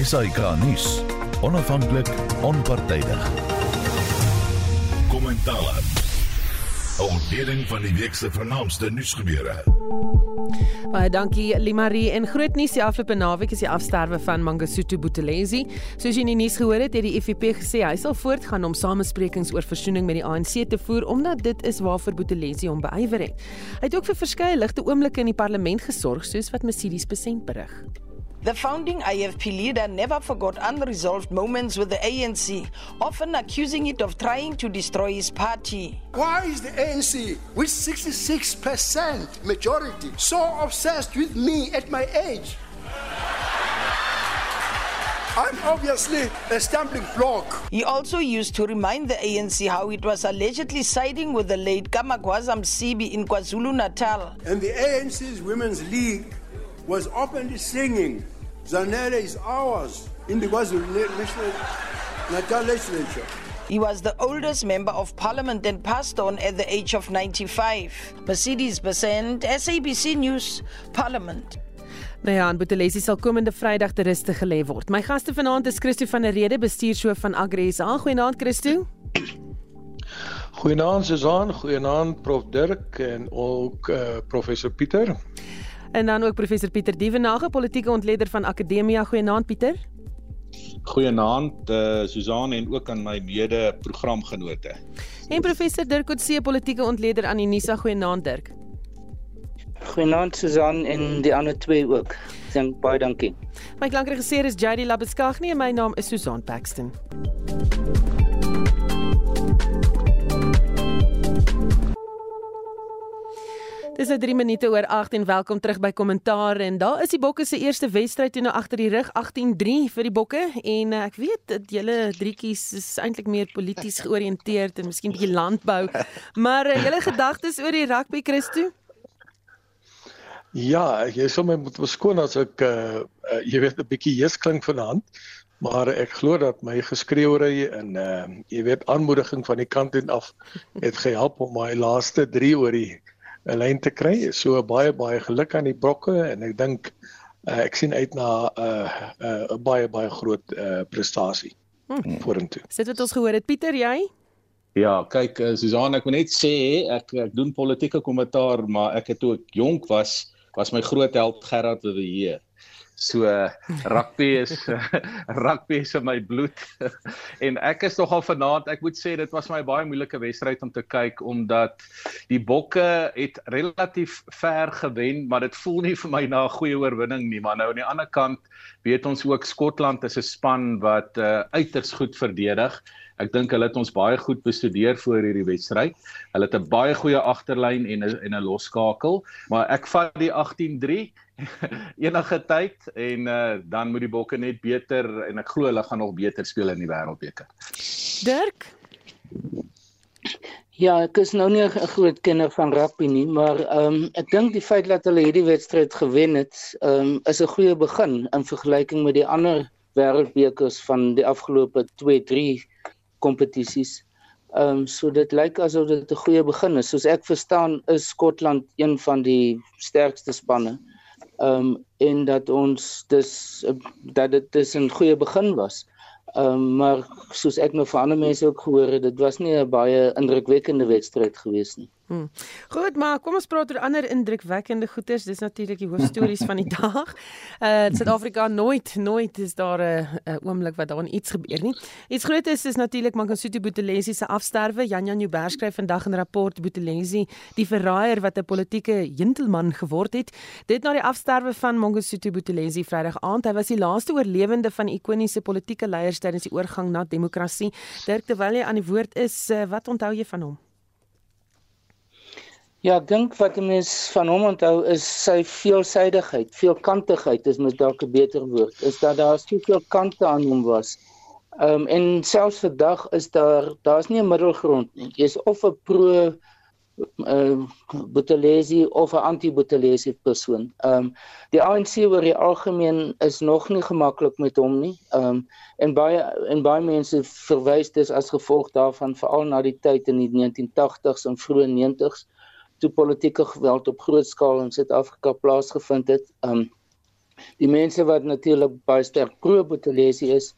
SAK nuus. Onafhanklik, onpartydig. Kommentaar. Ontleding van die week se vernaamste nuusgebeure. Baie dankie Limarie en groot nuus die afgelope naweek is die afsterwe van Mangosuthu Buthelezi. Soos jy in die nuus gehoor het, het die IFP gesê hy sal voortgaan om samesprekings oor versoening met die ANC te voer omdat dit is waarvoor Buthelezi hom beywer het. Hy het ook vir verskeie ligte oomblikke in die parlement gesorg soos wat Mercedes besent berig. The founding IFP leader never forgot unresolved moments with the ANC, often accusing it of trying to destroy his party. Why is the ANC, with 66% majority, so obsessed with me at my age? I'm obviously a stumbling block. He also used to remind the ANC how it was allegedly siding with the late Kamagwaza Msibi in KwaZulu Natal. And the ANC's Women's League was openly singing Zanele is ours in the KwaZulu National Natal legislature. He was the oldest member of parliament and passed on at the age of 95. Mercedes Besant, SABC News, Parliament. Nou ja, Buthelezi sal komende Vrydag te ruste gelê word. My gaste vanaand is Christo van der Rede, bestuurshoof van Agres. Goeienaand Christo. Goeienaand Susan, goeienaand Prof Dirk en ook uh, professor Pieter. En dan ook professor Pieter Dievenage, politieke ontleder van Akademia. Goeienaand Pieter. Goeienaand uh, Susan en ook aan my mede-programgenote. En professor Dirk Coetzee, politieke ontleder aan Unisa. Goeienaand Dirk. Goeienaand Susan en die ander twee ook. Dank baie dankie. My klankregisseur is JD Labeskagni en my naam is Susan Paxton. Dis nou 3 minute oor 8 en welkom terug by Kommentaar. En daar is die Bokke se eerste wedstryd toe nou agter die rug 18-3 vir die Bokke. En uh, ek weet dat julle drietjies is eintlik meer polities georiënteerd en miskien bietjie landbou. Maar uh, julle gedagtes oor die rugby Christo Ja, jy sou my moet beskoon as ek uh, uh, jy weet 'n bietjie jees klink vanaand. Maar ek glo dat my geskreeuery en uh, jy weet aanmoediging van die kant en af het gehelp om my laaste 3 oor die 'n lyn te kry. So baie baie geluk aan die brokke en ek dink uh, ek sien uit na 'n uh, 'n uh, baie baie groot uh, prestasie hmm. vorentoe. Sit wat ons gehoor het Pieter, jy? Ja, kyk uh, Susan, ek wil net sê ek ek doen politieke kommentaar, maar ek het toe ek jonk was, was my groot held Gerard de Villiers. So rugby is rugby is in my bloed. En ek is nogal vanaand ek moet sê dit was my baie moeilike wedstryd om te kyk omdat die bokke het relatief ver gewen maar dit voel nie vir my na 'n goeie oorwinning nie. Maar nou aan die ander kant weet ons ook Skotland is 'n span wat uh, uiters goed verdedig. Ek dink hulle het ons baie goed bestudeer voor hierdie wedstryd. Hulle het 'n baie goeie agterlyn en 'n en 'n losskakel, maar ek vat die 18-3 enige tyd en uh, dan moet die bokke net beter en ek glo hulle gaan nog beter speel in die wêreldbeker. Dirk Ja, ek is nou nie 'n groot kenner van rugby nie, maar ehm um, ek dink die feit dat hulle hierdie wedstryd gewen het, ehm um, is 'n goeie begin in vergelyking met die ander wêreldbekers van die afgelope 2-3 kompetisies. Ehm um, so dit lyk asof dit 'n goeie begin is. Soos ek verstaan is Skotland een van die sterkste spanne. Ehm um, en dat ons dis dat dit dis 'n goeie begin was. Ehm um, maar soos ek nou van ander mense ook gehoor het, dit was nie 'n baie indrukwekkende wedstryd gewees nie. Hmm. Goed, maar kom ons praat oor ander indrukwekkende goeters. Dis natuurlik die hoofstories van die dag. Uh Suid-Afrika nooit nooit is daar 'n uh, oomblik wat daar iets gebeur nie. Iets groot is is natuurlik Mangosuthu Buthelezi se afsterwe. Jan Jan Joubert skryf vandag 'n rapport Buthelezi, die verraaier wat 'n politieke gentleman geword het. Dit na die afsterwe van Mangosuthu Buthelezi Vrydag aand. Hy was die laaste oorlewende van ikoniese politieke leiers tydens die oorgang na demokrasie. Dirk terwyl jy aan die woord is, uh, wat onthou jy van hom? Ja, ek dink wat 'n mens van hom onthou is sy veelsidigheid, veelkantigheid is mos dalk 'n beter woord. Is dat daar soveel kante aan hom was. Ehm um, en selfs vandag is daar daar's nie 'n middelgrond nie. Jy's of 'n pro uh eh, Buthelezi of 'n anti-Buthelezi persoon. Ehm um, die ANC oor die algemeen is nog nie gemaklik met hom nie. Ehm um, en baie en baie mense verwys dit as gevolg daarvan veral na die tyd in die 1980s en vroeë 90s toe politieke geweld op groot skaal in Suid-Afrika plaasgevind het. Um Die mense wat natuurlik baie sterk pro Buthelezi is,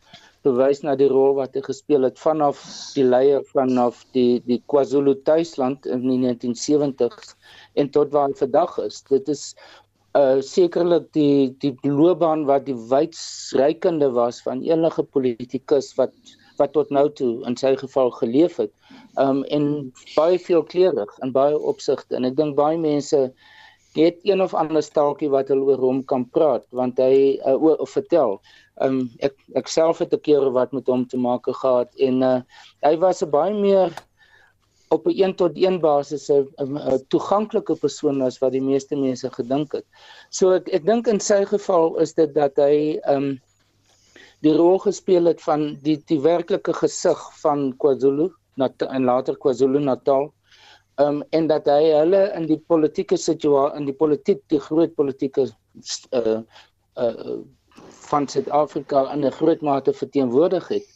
bewys na die rol wat hy gespeel het vanaf die leier vanaf die die KwaZulu tuisland in die 1970s en tot waar hy vandag is. Dit is uh sekerlik die die loopbaan wat die wydsreikende was van enige politikus wat wat tot nou toe in sy geval geleef het. Um en baie veelkleurig in baie opsigte en ek dink baie mense het een of ander staaltjie wat hulle oor hom kan praat want hy uh, oor of vertel. Um ek ek self het 'n keer wat met hom te maak gehad en uh, hy was 'n baie meer op 'n een tot een basis 'n toeganklike persoon as wat die meeste mense gedink het. So ek ek dink in sy geval is dit dat hy um die rol gespeel het van die die werklike gesig van KwaZulu Natal en later KwaZulu Natal um, en dat hy hulle in die politieke situasie in die politiek die groot politieke uh uh van Suid-Afrika in 'n groot mate verteenwoordig het.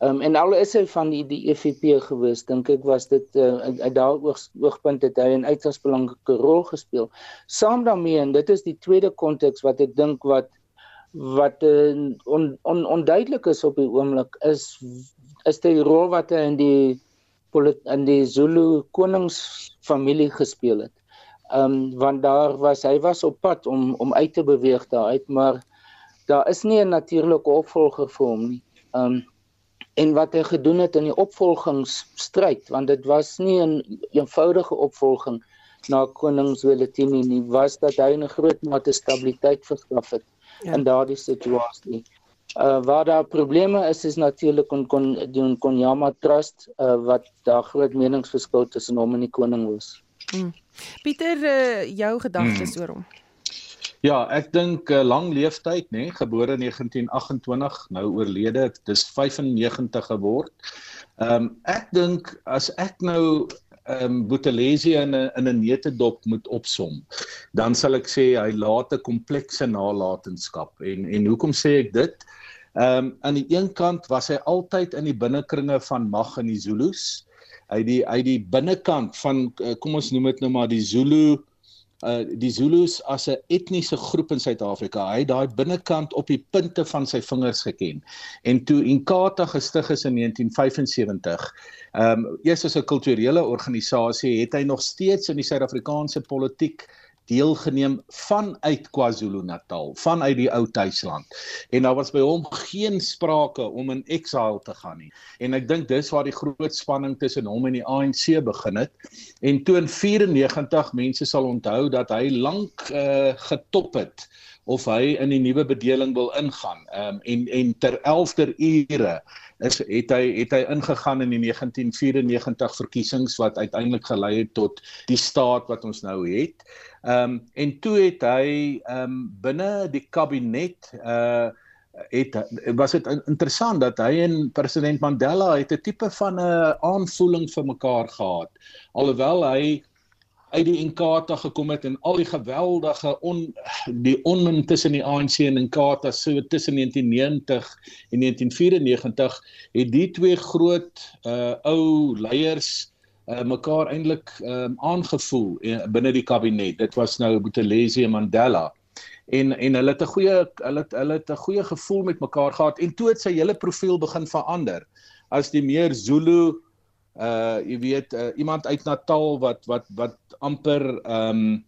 Um en al is hy van die die EFF gewees, dink ek was dit uh, uit daai oog, oogpunt het hy 'n uiters belangrike rol gespeel. Saam daarmee en dit is die tweede konteks wat ek dink wat wat uh, on, on, onduidelik is op die oomblik is is die rol wat hy in die in die Zulu koningsfamilie gespeel het. Ehm um, want daar was hy was op pad om om uit te beweeg daaruit, maar daar is nie 'n natuurlike opvolger vir hom nie. Ehm um, en wat hy gedoen het in die opvolgingsstryd, want dit was nie 'n een eenvoudige opvolging na koning Zwelithini nie, was dat hy 'n groot mate stabiliteit verskaf het ja. in daardie situasie. Uh waar daar probleme is is natuurlik kon kon doen Konyama Trust uh wat daar groot meningsverskil tussen hom en die koning was. Hmm. Pieter, uh, jou gedagtes hmm. oor hom? Ja, ek dink 'n uh, lang leeftyd, nê, nee, gebore 1928, nou oorlede, dis 95 geword. Ehm um, ek dink as ek nou ehm um, Buthelezi in 'n in 'n netedop moet opsom, dan sal ek sê hy laat 'n komplekse nalatenskap. En en hoekom sê ek dit? Ehm um, aan die een kant was hy altyd in die binnekringe van mag in die Zulus. Hy die hy die binnekant van eh, kom ons noem dit nou maar die Zulu uh die Zulus as 'n etniese groep in Suid-Afrika. Hy het daai binnekant op die punte van sy vingers geken. En toe Inkatha gestig is in 1975, ehm um, eers as 'n kulturele organisasie, het hy nog steeds in die Suid-Afrikaanse politiek deelgeneem vanuit KwaZulu-Natal, vanuit die ou tuisland. En daar was by hom geen sprake om in exile te gaan nie. En ek dink dis waar die groot spanning tussen hom en die ANC begin het. En toe in 94 mense sal onthou dat hy lank uh, getop het of hy in die nuwe bedeling wil ingaan. Ehm um, en en ter 11ter ure is het hy het hy ingegaan in die 1994 verkiesings wat uiteindelik gelei het tot die staat wat ons nou het. Ehm um, en toe het hy ehm um, binne die kabinet uh het was dit interessant dat hy en president Mandela het 'n tipe van 'n aanvoeling vir mekaar gehad alhoewel hy uit die Inkatha gekom het en al die geweldige on die onmin tussen die ANC en Inkatha so tussen 1990 en 1994 het die twee groot uh ou leiers uh mekaar eintlik um aangevoel uh, binne die kabinet. Dit was nou Buthelezi en Mandela. En en hulle het 'n goeie hulle het hulle het 'n goeie gevoel met mekaar gehad en toe het sy hele profiel begin verander as die meer Zulu uh jy weet uh, iemand uit Natal wat wat wat amper ehm um,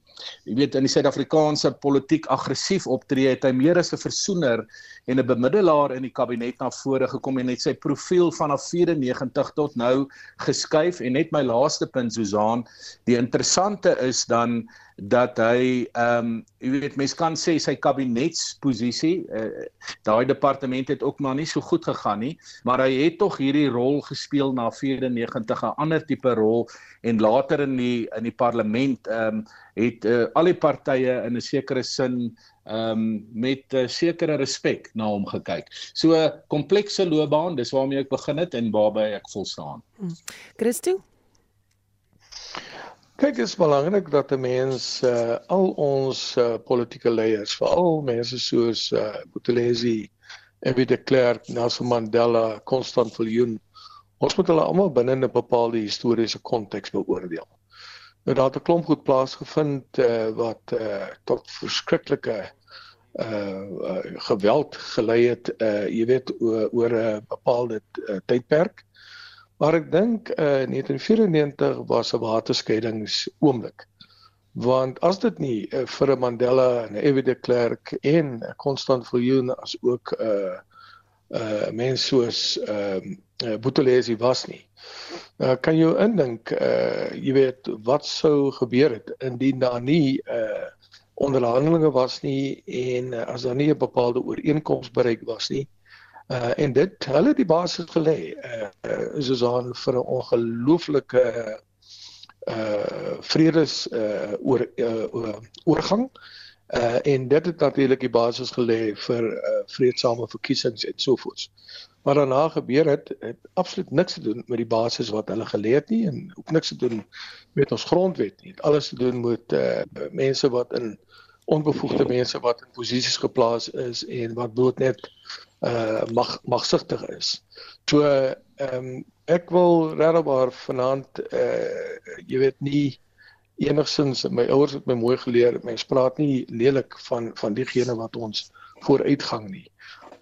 jy weet in die Suid-Afrikaanse politiek aggressief optree het hy meer as 'n versoener en 'n bemiddelaar in die kabinet na vore gekom en het sy profiel vanaf 94 tot nou geskuif. En net my laaste punt Susan die interessante is dan dat hy ehm um, jy weet mense kan sê sy kabinetsposisie uh, daai departement het ook maar nie so goed gegaan nie maar hy het tog hierdie rol gespeel na 94 'n ander tipe rol. En later in die in die parlement ehm um, het uh, al die partye in 'n sekere sin ehm um, met 'n uh, sekere respek na hom gekyk. So 'n komplekse loopbaan, dis waarmee ek begin het en waarby ek volstaan. Hmm. Christo Kyk, dit is belangrik dat 'n mens uh, al ons uh, politieke leiers, veral mense soos uh, Buthelezi, F.W. de Klerk, Nelson Mandela, Constant Viljoen, ons moet hulle almal binne 'n bepaalde historiese konteks beoordeel. Nou daar het 'n klomp goed plaasgevind uh, wat uh, tot verskriklike uh, uh geweld gelei het uh jy weet oor 'n bepaalde uh, tydperk. Maar ek dink uh 1994 was 'n waterskeidings oomblik. Want as dit nie uh, vir 'n Mandela en 'n F.W. de Klerk en 'n Constant Viljoen as ook 'n uh, uh mense soos ehm uh, Buthelezi was nie. Uh, kan jy indink uh jy weet wat sou gebeur het indien daar nie uh onderhandelinge was nie en uh, as daar nie 'n bepaalde ooreenkoms bereik was nie. Uh en dit hulle die basis gelê uh, uh soos aan vir 'n ongelooflike uh vredes uh oor uh, oorgang. Uh en dit het natuurlik die basis gelê vir uh vredesame verkiesings en so voort. Maar daarna gebeur het het absoluut niks te doen met die basis wat hulle geleer het nie en ook niks te doen met ons grondwet nie. Het alles te doen met uh mense wat in onbevoegde mense wat in posisies geplaas is en wat bloot net uh mag magsigtig is. So ehm um, ek wil regwaar vanaand uh jy weet nie enigsins my ouers het my mooi geleer mense praat nie lelik van van diegene wat ons vooruitgang nie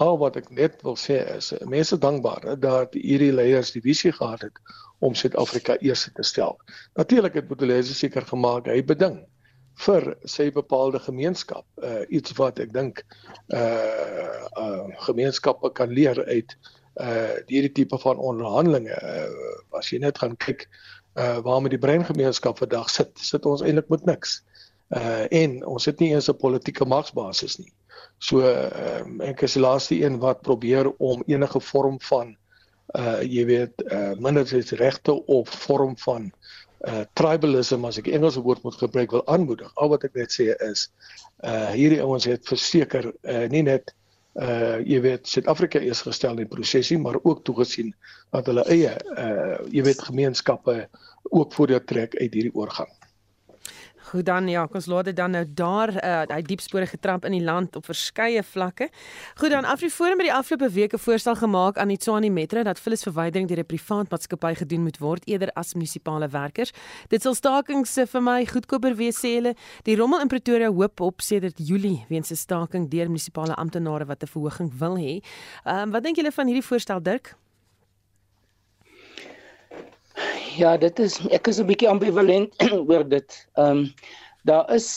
al wat ek net wil sê is mense dankbaar dat hierdie leiers die visie gehad het om Suid-Afrika eers te stel natuurlik het Boetolese seker gemaak hy beding vir sy bepaalde gemeenskap uh, iets wat ek dink uh, uh gemeenskappe kan leer uit uh hierdie tipe van onderhandelinge uh, as jy net gaan kyk uh waarmee die breingemeenskap vandag sit, sit ons eintlik met niks. Uh en ons het nie eens 'n politieke magsbasis nie. So ehm uh, ek is die laaste een wat probeer om enige vorm van uh jy weet uh minderheidsregte of vorm van uh tribalism as ek Engelse woord moet gebruik wil aanmoedig. Al wat ek net sê is uh hierdie ouens het verseker uh nie net uh jy weet Suid-Afrika is gestel in prosesie maar ook toegesien dat hulle eie uh jy weet gemeenskappe ook voordeel trek uit hierdie oorgang. Goed dan ja, ons laat dit dan nou daar uh, hy diep spore getrap in die land op verskeie vlakke. Goed dan Afriforum het die afgelope week 'n voorstel gemaak aan die Tshwane Metro dat vullisverwydering deur 'n privaat maatskappy gedoen moet word eerder as munisipale werkers. Dit sal stakings vir my goedkoper wees sê hulle. Die rommel in Pretoria hoop op sedert Julie weens 'n staking deur munisipale amptenare wat 'n verhoging wil hê. Ehm um, wat dink julle van hierdie voorstel Dirk? Ja, dit is ek is 'n bietjie ambivalent oor dit. Ehm um, daar is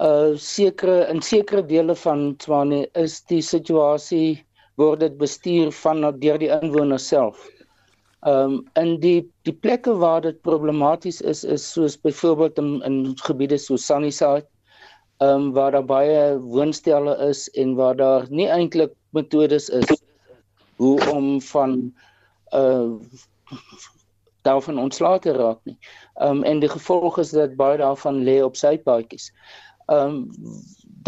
'n uh, sekere in sekere dele van Tswane is die situasie word dit bestuur van deur die inwoners self. Ehm um, in die die plekke waar dit problematies is is soos byvoorbeeld in in gebiede so Sunnyside ehm um, waar daar baie woonstelle is en waar daar nie eintlik metodes is hoe om van uh daarvan ontslae te raak nie. Ehm um, en die gevolg is dat baie daarvan lê op sy paadjies. Ehm um,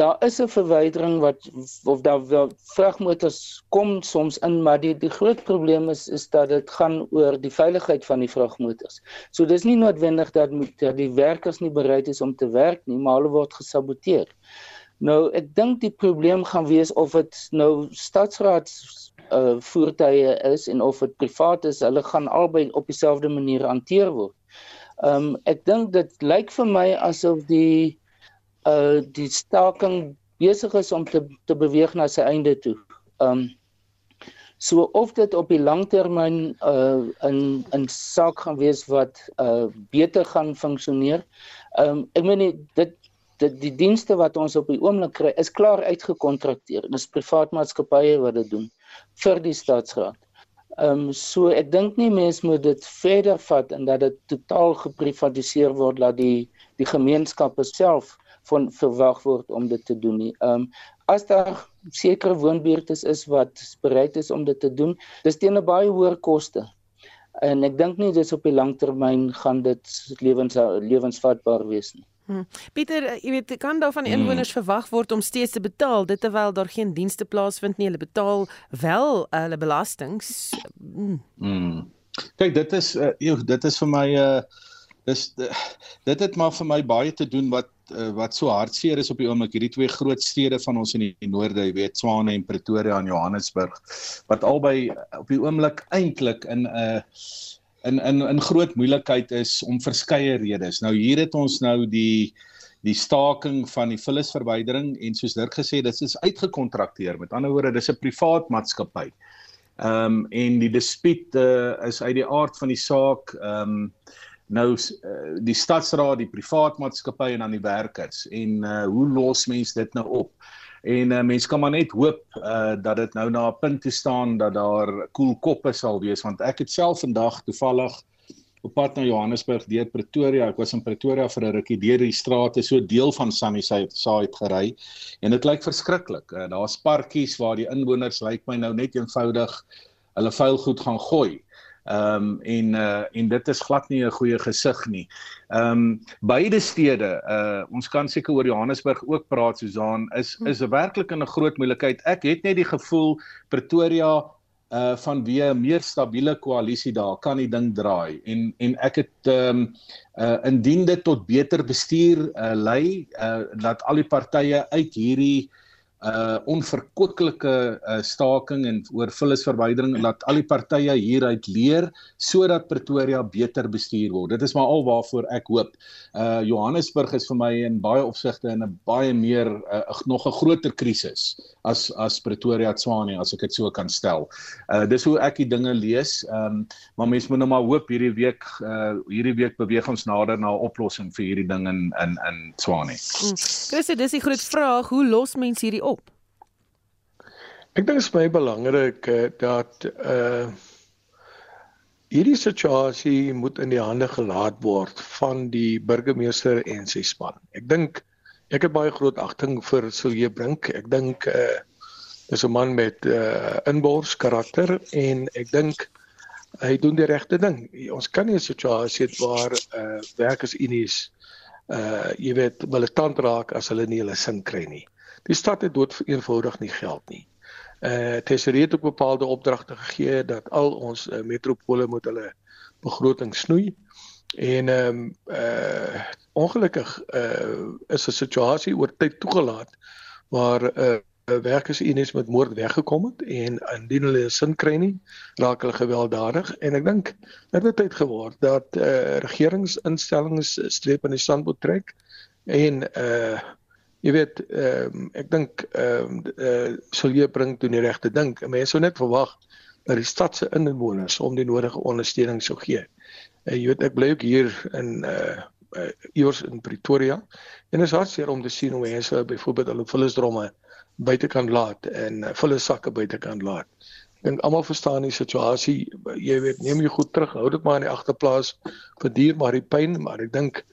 daar is 'n verwydering wat of daar vragmotors kom soms in, maar die die groot probleem is is dat dit gaan oor die veiligheid van die vragmotors. So dis nie noodwendig dat moet dat die werkers nie bereid is om te werk nie, maar hulle word gesaboteer. Nou ek dink die probleem gaan wees of dit nou stadsraad uh voertuie is en of dit privaat is, hulle gaan albei op dieselfde manier hanteer word. Um ek dink dit lyk vir my asof die uh die staking besig is om te te beweeg na sy einde toe. Um so of dit op die langtermyn uh in in saak gaan wees wat uh beter gaan funksioneer. Um ek meen dit dit die dienste wat ons op die oomblik kry is klaar uitgekontrakteer. Dit is privaat maatskappye wat dit doen vir die staatsraad. Ehm um, so ek dink nie mense moet dit verder vat en dat dit totaal geprivatiseer word dat die die gemeenskappe self van verwag word om dit te doen nie. Ehm um, as daar sekere woonbuurte is wat bereid is om dit te doen, dis teen 'n baie hoër koste. En ek dink nie dis op die langtermyn gaan dit lewens lewensvatbaar wees nie. Hmm. Pieter, eh, jy weet, kan daar van hmm. inwoners hmm. verwag word om steeds te betaal dit terwyl daar geen dienste plaasvind nie. Hulle betaal wel uh, hulle belastings. Hmm. hmm. Kyk, dit is uh, joh, dit is vir my uh dis dit het maar vir my baie te doen wat uh, wat so hartseer is op die oomblik hierdie twee groot stede van ons in die, die noorde, jy weet, Swane en Pretoria en Johannesburg wat albei op die oomblik eintlik in 'n uh, in in in groot moeilikheid is om verskeie redes. Nou hier het ons nou die die staking van die vullisverwydering en soos Dirk gesê dit is uitgekontrakteer. Met ander woorde, dis 'n privaat maatskappy. Ehm um, en die dispuut uh, is uit die aard van die saak ehm um, nou uh, die stadsraad, die privaat maatskappy en dan die werkers. En uh, hoe los mense dit nou op? En uh, mense kan maar net hoop uh, dat dit nou na 'n punt toe staan dat daar koel cool koppe sal wees want ek het self vandag toevallig op pad na Johannesburg deur Pretoria. Ek was in Pretoria vir 'n rukkie deur die strate so deel van Sunnyside Side gery en dit lyk verskriklik. Uh, Daar's parkies waar die inwoners lyk my nou net eenvoudig hulle vuil goed gaan gooi. Ehm um, en uh en dit is glad nie 'n goeie gesig nie. Ehm um, beide stede, uh ons kan seker oor Johannesburg ook praat Susan, is is werklik in 'n groot moeilikheid. Ek het net die gevoel Pretoria uh van wie 'n meer stabiele koalisie daar kan die ding draai en en ek het ehm um, uh indien dit tot beter bestuur uh lei uh dat al die partye uit hierdie uh onverkwikkelike uh, staking en oor vullisverwydering laat al die partye hieruit leer sodat Pretoria beter bestuur word. Dit is maar al waarvoor ek hoop. Uh Johannesburg is vir my in baie opsigte in 'n baie meer uh, nog 'n groter krisis as as Pretoria Tswane as ek dit so kan stel. Uh dis hoe ek die dinge lees. Um maar mense moet nou maar hoop hierdie week uh hierdie week beweeg ons nader na 'n oplossing vir hierdie ding in in in Tswane. Hmm. Chris, dis die groot vraag, hoe los mense hierdie? Ek dink dit is baie belangrik uh, dat uh hierdie situasie moet in die hande gelaat word van die burgemeester en sy span. Ek dink ek het baie groot agting vir Silje Brink. Ek dink uh is 'n man met uh inbors karakter en ek dink hy doen die regte ding. Ons kan nie 'n situasie hê waar uh werkersunies uh jy weet militant raak as hulle nie hulle sin kry nie. Die stad het dood eenvoudig nie geld nie. Uh Tesorie het ook bepaalde opdragte gegee dat al ons uh, metropole moet hulle begroting snoei. En ehm um, uh ongelukkig uh is 'n situasie oor tyd toegelaat waar uh werkersunies met moord weggekom het en indien hulle sin kry nie, raak hulle gewelddadig en ek dink dit het tyd geword dat uh regeringsinstellings streep in die sand moet trek en uh jy weet ehm um, ek dink ehm um, uh, sal jy bring doen die regte ding. Mense sou net verwag dat die stad se inwoners om die nodige ondersteuning sou gee. Uh, jy weet ek bly ook hier in uh uh, iewers in Pretoria en is hartseer om te sien hoe mense byvoorbeeld hulle vullisdromme buite kan laat en uh, vullissakke buite kan laat. Ek dink almal verstaan die situasie. Jy weet, neem jy goed terug, hou dit maar in die agterplaas vir duur maar die pyn, maar ek dink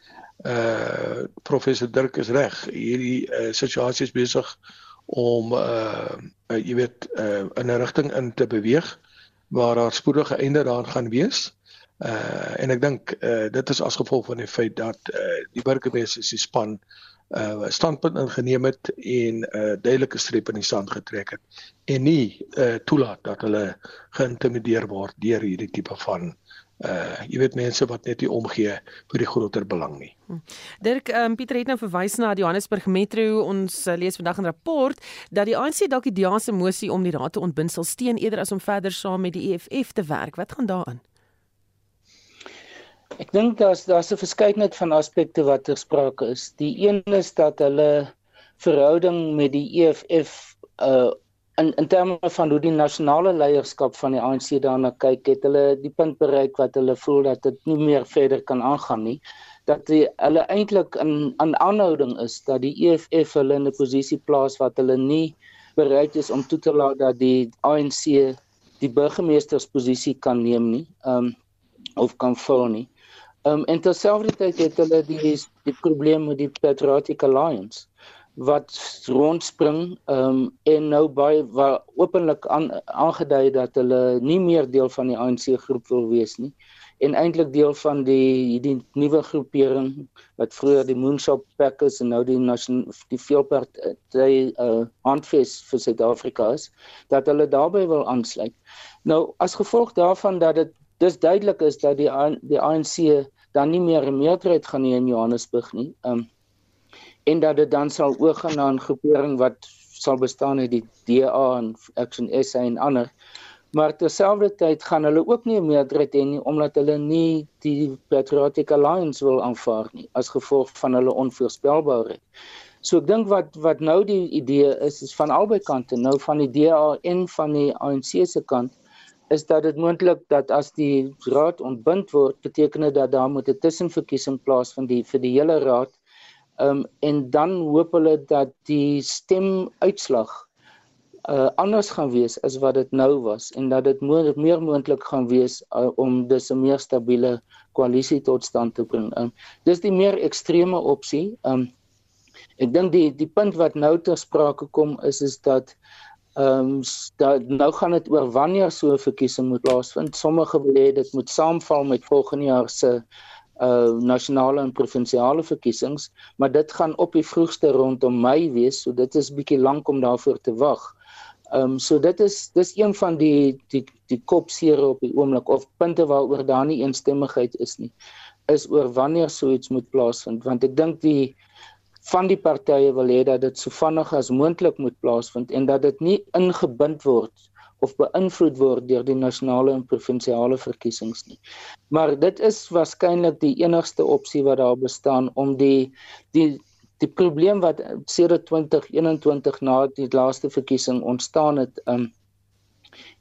uh professor Dirk is reg. Hierdie uh, situasie is besig om uh, uh jy weet uh in 'n rigting in te beweeg waar daar spoedige einde daaraan gaan wees. Uh en ek dink uh dit is as gevolg van die feit dat uh die burgemeester se span uh standpunt ingeneem het en 'n uh, duidelike streep in die sand getrek het en nie uh toelaat dat hulle geïntimideer word deur hierdie tipe van uh jy weet mense wat net nie omgee vir die groter belang nie. Hm. Dirk um, Pieter het nou verwys na die Johannesburg Metro. Ons uh, lees vandag 'n rapport dat die ANC dalk die DA se mosie om die raad te ontbind sal steun eerder as om verder saam met die EFF te werk. Wat gaan daaraan? Ek dink daar's daar's 'n verskeidenheid van aspekte wat ter sprake is. Die een is dat hulle verhouding met die EFF uh in in terme van hoe die nasionale leierskap van die ANC daarna kyk, het hulle die punt bereik wat hulle voel dat dit nie meer verder kan aangaan nie. Dat die, hulle eintlik in aan aanhouding is dat die EFF hulle in 'n posisie plaas wat hulle nie bereid is om toe te laat dat die ANC die burgemeestersposisie kan neem nie, um of kan vul nie. Um en terselfdertyd het hulle die die probleem met die Patriotic Alliance wat rondspring um, en nou baie waar openlik aan, aangedui dat hulle nie meer deel van die ANC groep wil wees nie en eintlik deel van die die nuwe groepering wat vroeër die Moonshot Packers en nou die die veelparty uh, handves vir Suid-Afrika is dat hulle daarbey wil aansluit. Nou as gevolg daarvan dat dit dis duidelik is dat die die ANC dan nie meer 'n meerderheid gaan hê in Johannesburg nie. Um, en dat dit dan sal oorgaan na 'n groepering wat sal bestaan uit die DA en Action SA en ander. Maar terselfdertyd gaan hulle ook nie meerderheid hê nie omdat hulle nie die Patriotic Alliance wil aanvaar nie as gevolg van hulle onvoorspelbaarheid. So ek dink wat wat nou die idee is is van albei kante, nou van die DA en van die ANC se kant is dat dit moontlik dat as die raad ontbind word, beteken dit dat daar moet 'n tussenverkiesing plaasvind die vir die hele raad. Ehm um, en dan hoop hulle dat die stemuitslag uh anders gaan wees as wat dit nou was en dat dit mo meer moontlik gaan wees uh, om dus 'n meer stabiele koalisie tot stand te bring. Um, dis die meer ekstreme opsie. Um ek dink die die punt wat nou ter sprake kom is is dat Ehm um, nou gaan dit oor wanneer so 'n verkiesing moet plaasvind. Sommige wil hê dit moet saamval met volgende jaar se uh nasionale en provinsiale verkiesings, maar dit gaan op die vroegste rondom Mei wees, so dit is bietjie lank om daarvoor te wag. Ehm um, so dit is dis een van die die die kopseere op die oomblik of punte waaroor daar nie eensstemmigheid is nie is oor wanneer so iets moet plaasvind want ek dink die van die partye wil hê dat dit so vinnig as moontlik moet plaasvind en dat dit nie ingebind word of beïnvloed word deur die nasionale en provinsiale verkiesings nie. Maar dit is waarskynlik die enigste opsie wat daar bestaan om die die die probleem wat sedert 2021 na die laaste verkiesing ontstaan het um,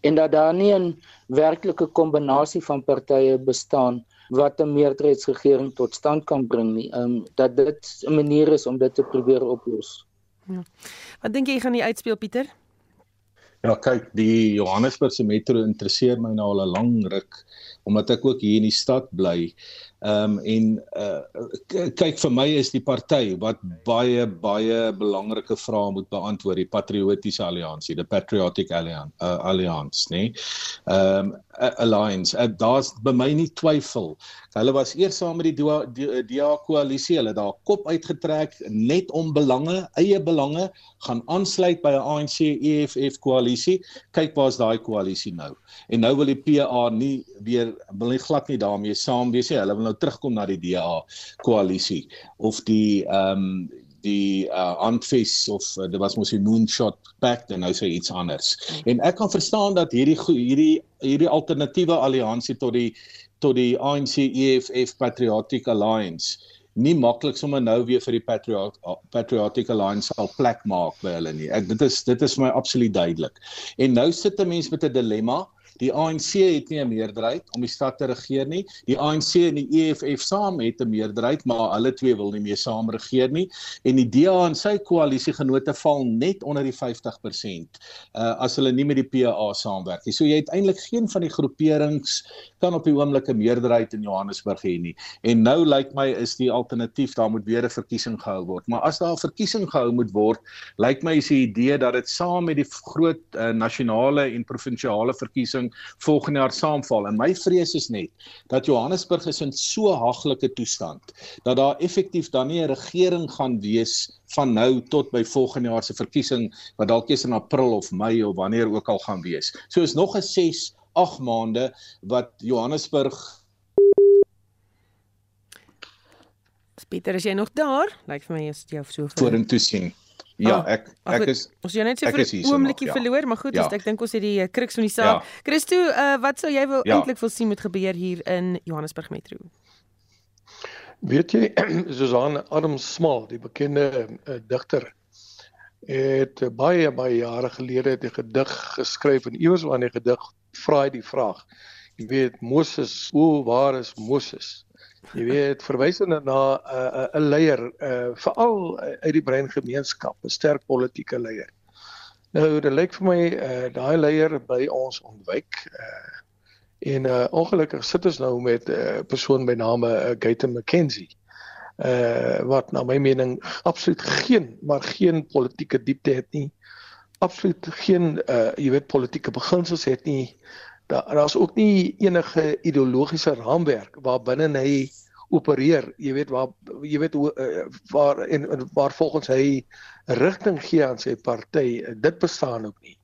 en dat daar nie 'n werklike kombinasie van partye bestaan wat 'n meerderheidsregering tot stand kan bring nie. Um, dat dit 'n manier is om dit te probeer oplos. Ja. Wat dink jy gaan die uitspeel Pieter? Ja, kyk, die Johannesburgse metro interesseer my nou al 'n lang ruk omdat ek ook hier in die stad bly. Ehm um, en uh, kyk vir my is die party wat baie baie belangrike vrae moet beantwoord, die Patriotiese Alliansie, the Patriotic Alliance, uh, Alliance, nee. Ehm um, Alliance. Uh, Daar's by my nie twyfel. Hulle was eers saam met die DA koalisie, hulle daar kop uitgetrek net om belange, eie belange, gaan aansluit by 'n ANC EFF koalisie. Kyk waar's daai koalisie nou. En nou wil die PA nie weer wil nie glad nie daarmee saam wees nie. Hulle wil nou terugkom na die DA koalisie of die ehm um, die uh Antfes of uh, dit was mos 'n moonshot pact en nou sê iets anders. En ek kan verstaan dat hierdie hierdie hierdie alternatiewe alliansie tot die tot die ANC EFF Patriotic Alliance nie maklik sommer nou weer vir die Patriot Patriotic Alliance sal plek maak by hulle nie. Ek dit is dit is vir my absoluut duidelik. En nou sit 'n mens met 'n dilemma. Die ANC het nie 'n meerderheid om die stad te regeer nie. Die ANC en die EFF saam het 'n meerderheid, maar hulle twee wil nie meer saam regeer nie. En die DA en sy koalisiegenote val net onder die 50% uh as hulle nie met die PA saamwerk nie. So jy het eintlik geen van die groeperings kan op die oomblik 'n meerderheid in Johannesburg hê nie. En nou lyk my is die alternatief daar moet weer 'n verkiesing gehou word. Maar as daar 'n verkiesing gehou moet word, lyk my is die idee dat dit saam met die groot uh, nasionale en provinsiale verkiesing volgende jaar saamval. En my vrees is net dat Johannesburg is in so haglike toestand dat daar effektief dan nie 'n regering gaan wees van nou tot by volgende jaar se verkiesing wat dalk eers in April of Mei of wanneer ook al gaan wees. So is nog 'n 6, 8 maande wat Johannesburg Pieter, is jy nog daar? Lyk vir my is jy so vorentoe sien. Ja, oh, ek ek goed, is Ons jy net so vir 'n oombliekie ja. verloor, maar goed, ja. ek dink ons het die uh, kruks van die saak. Ja. Christo, uh, wat sou jy wil ja. eintlik wil sien moet gebeur hier in Johannesburg Metro? Weet jy, Susan Adam Small, die bekende uh, digter, het baie baie jare gelede 'n gedig geskryf en iewers waar in die gedig vra hy die vraag. Jy weet Moses, o, waar is Moses? Jy weet verwysende na 'n uh, 'n uh, leier, uh, veral uit die breingemeenskap, 'n sterk politieke leier. Nou dit lyk vir my uh, daai leier by ons ontwyk uh, en uh, ongelukkig sit ons nou met 'n uh, persoon by name uh, Gayton McKenzie. Uh wat na my mening absoluut geen maar geen politieke diepte het nie. Absoluut geen uh jy weet politieke beginsels het nie daar daar's ook nie enige ideologiese raamwerk waarbinne hy opereer. Jy weet waar jy weet hoe uh, waar en, en waar volgens hy rigting gee aan sy party dit bestaan ook nie.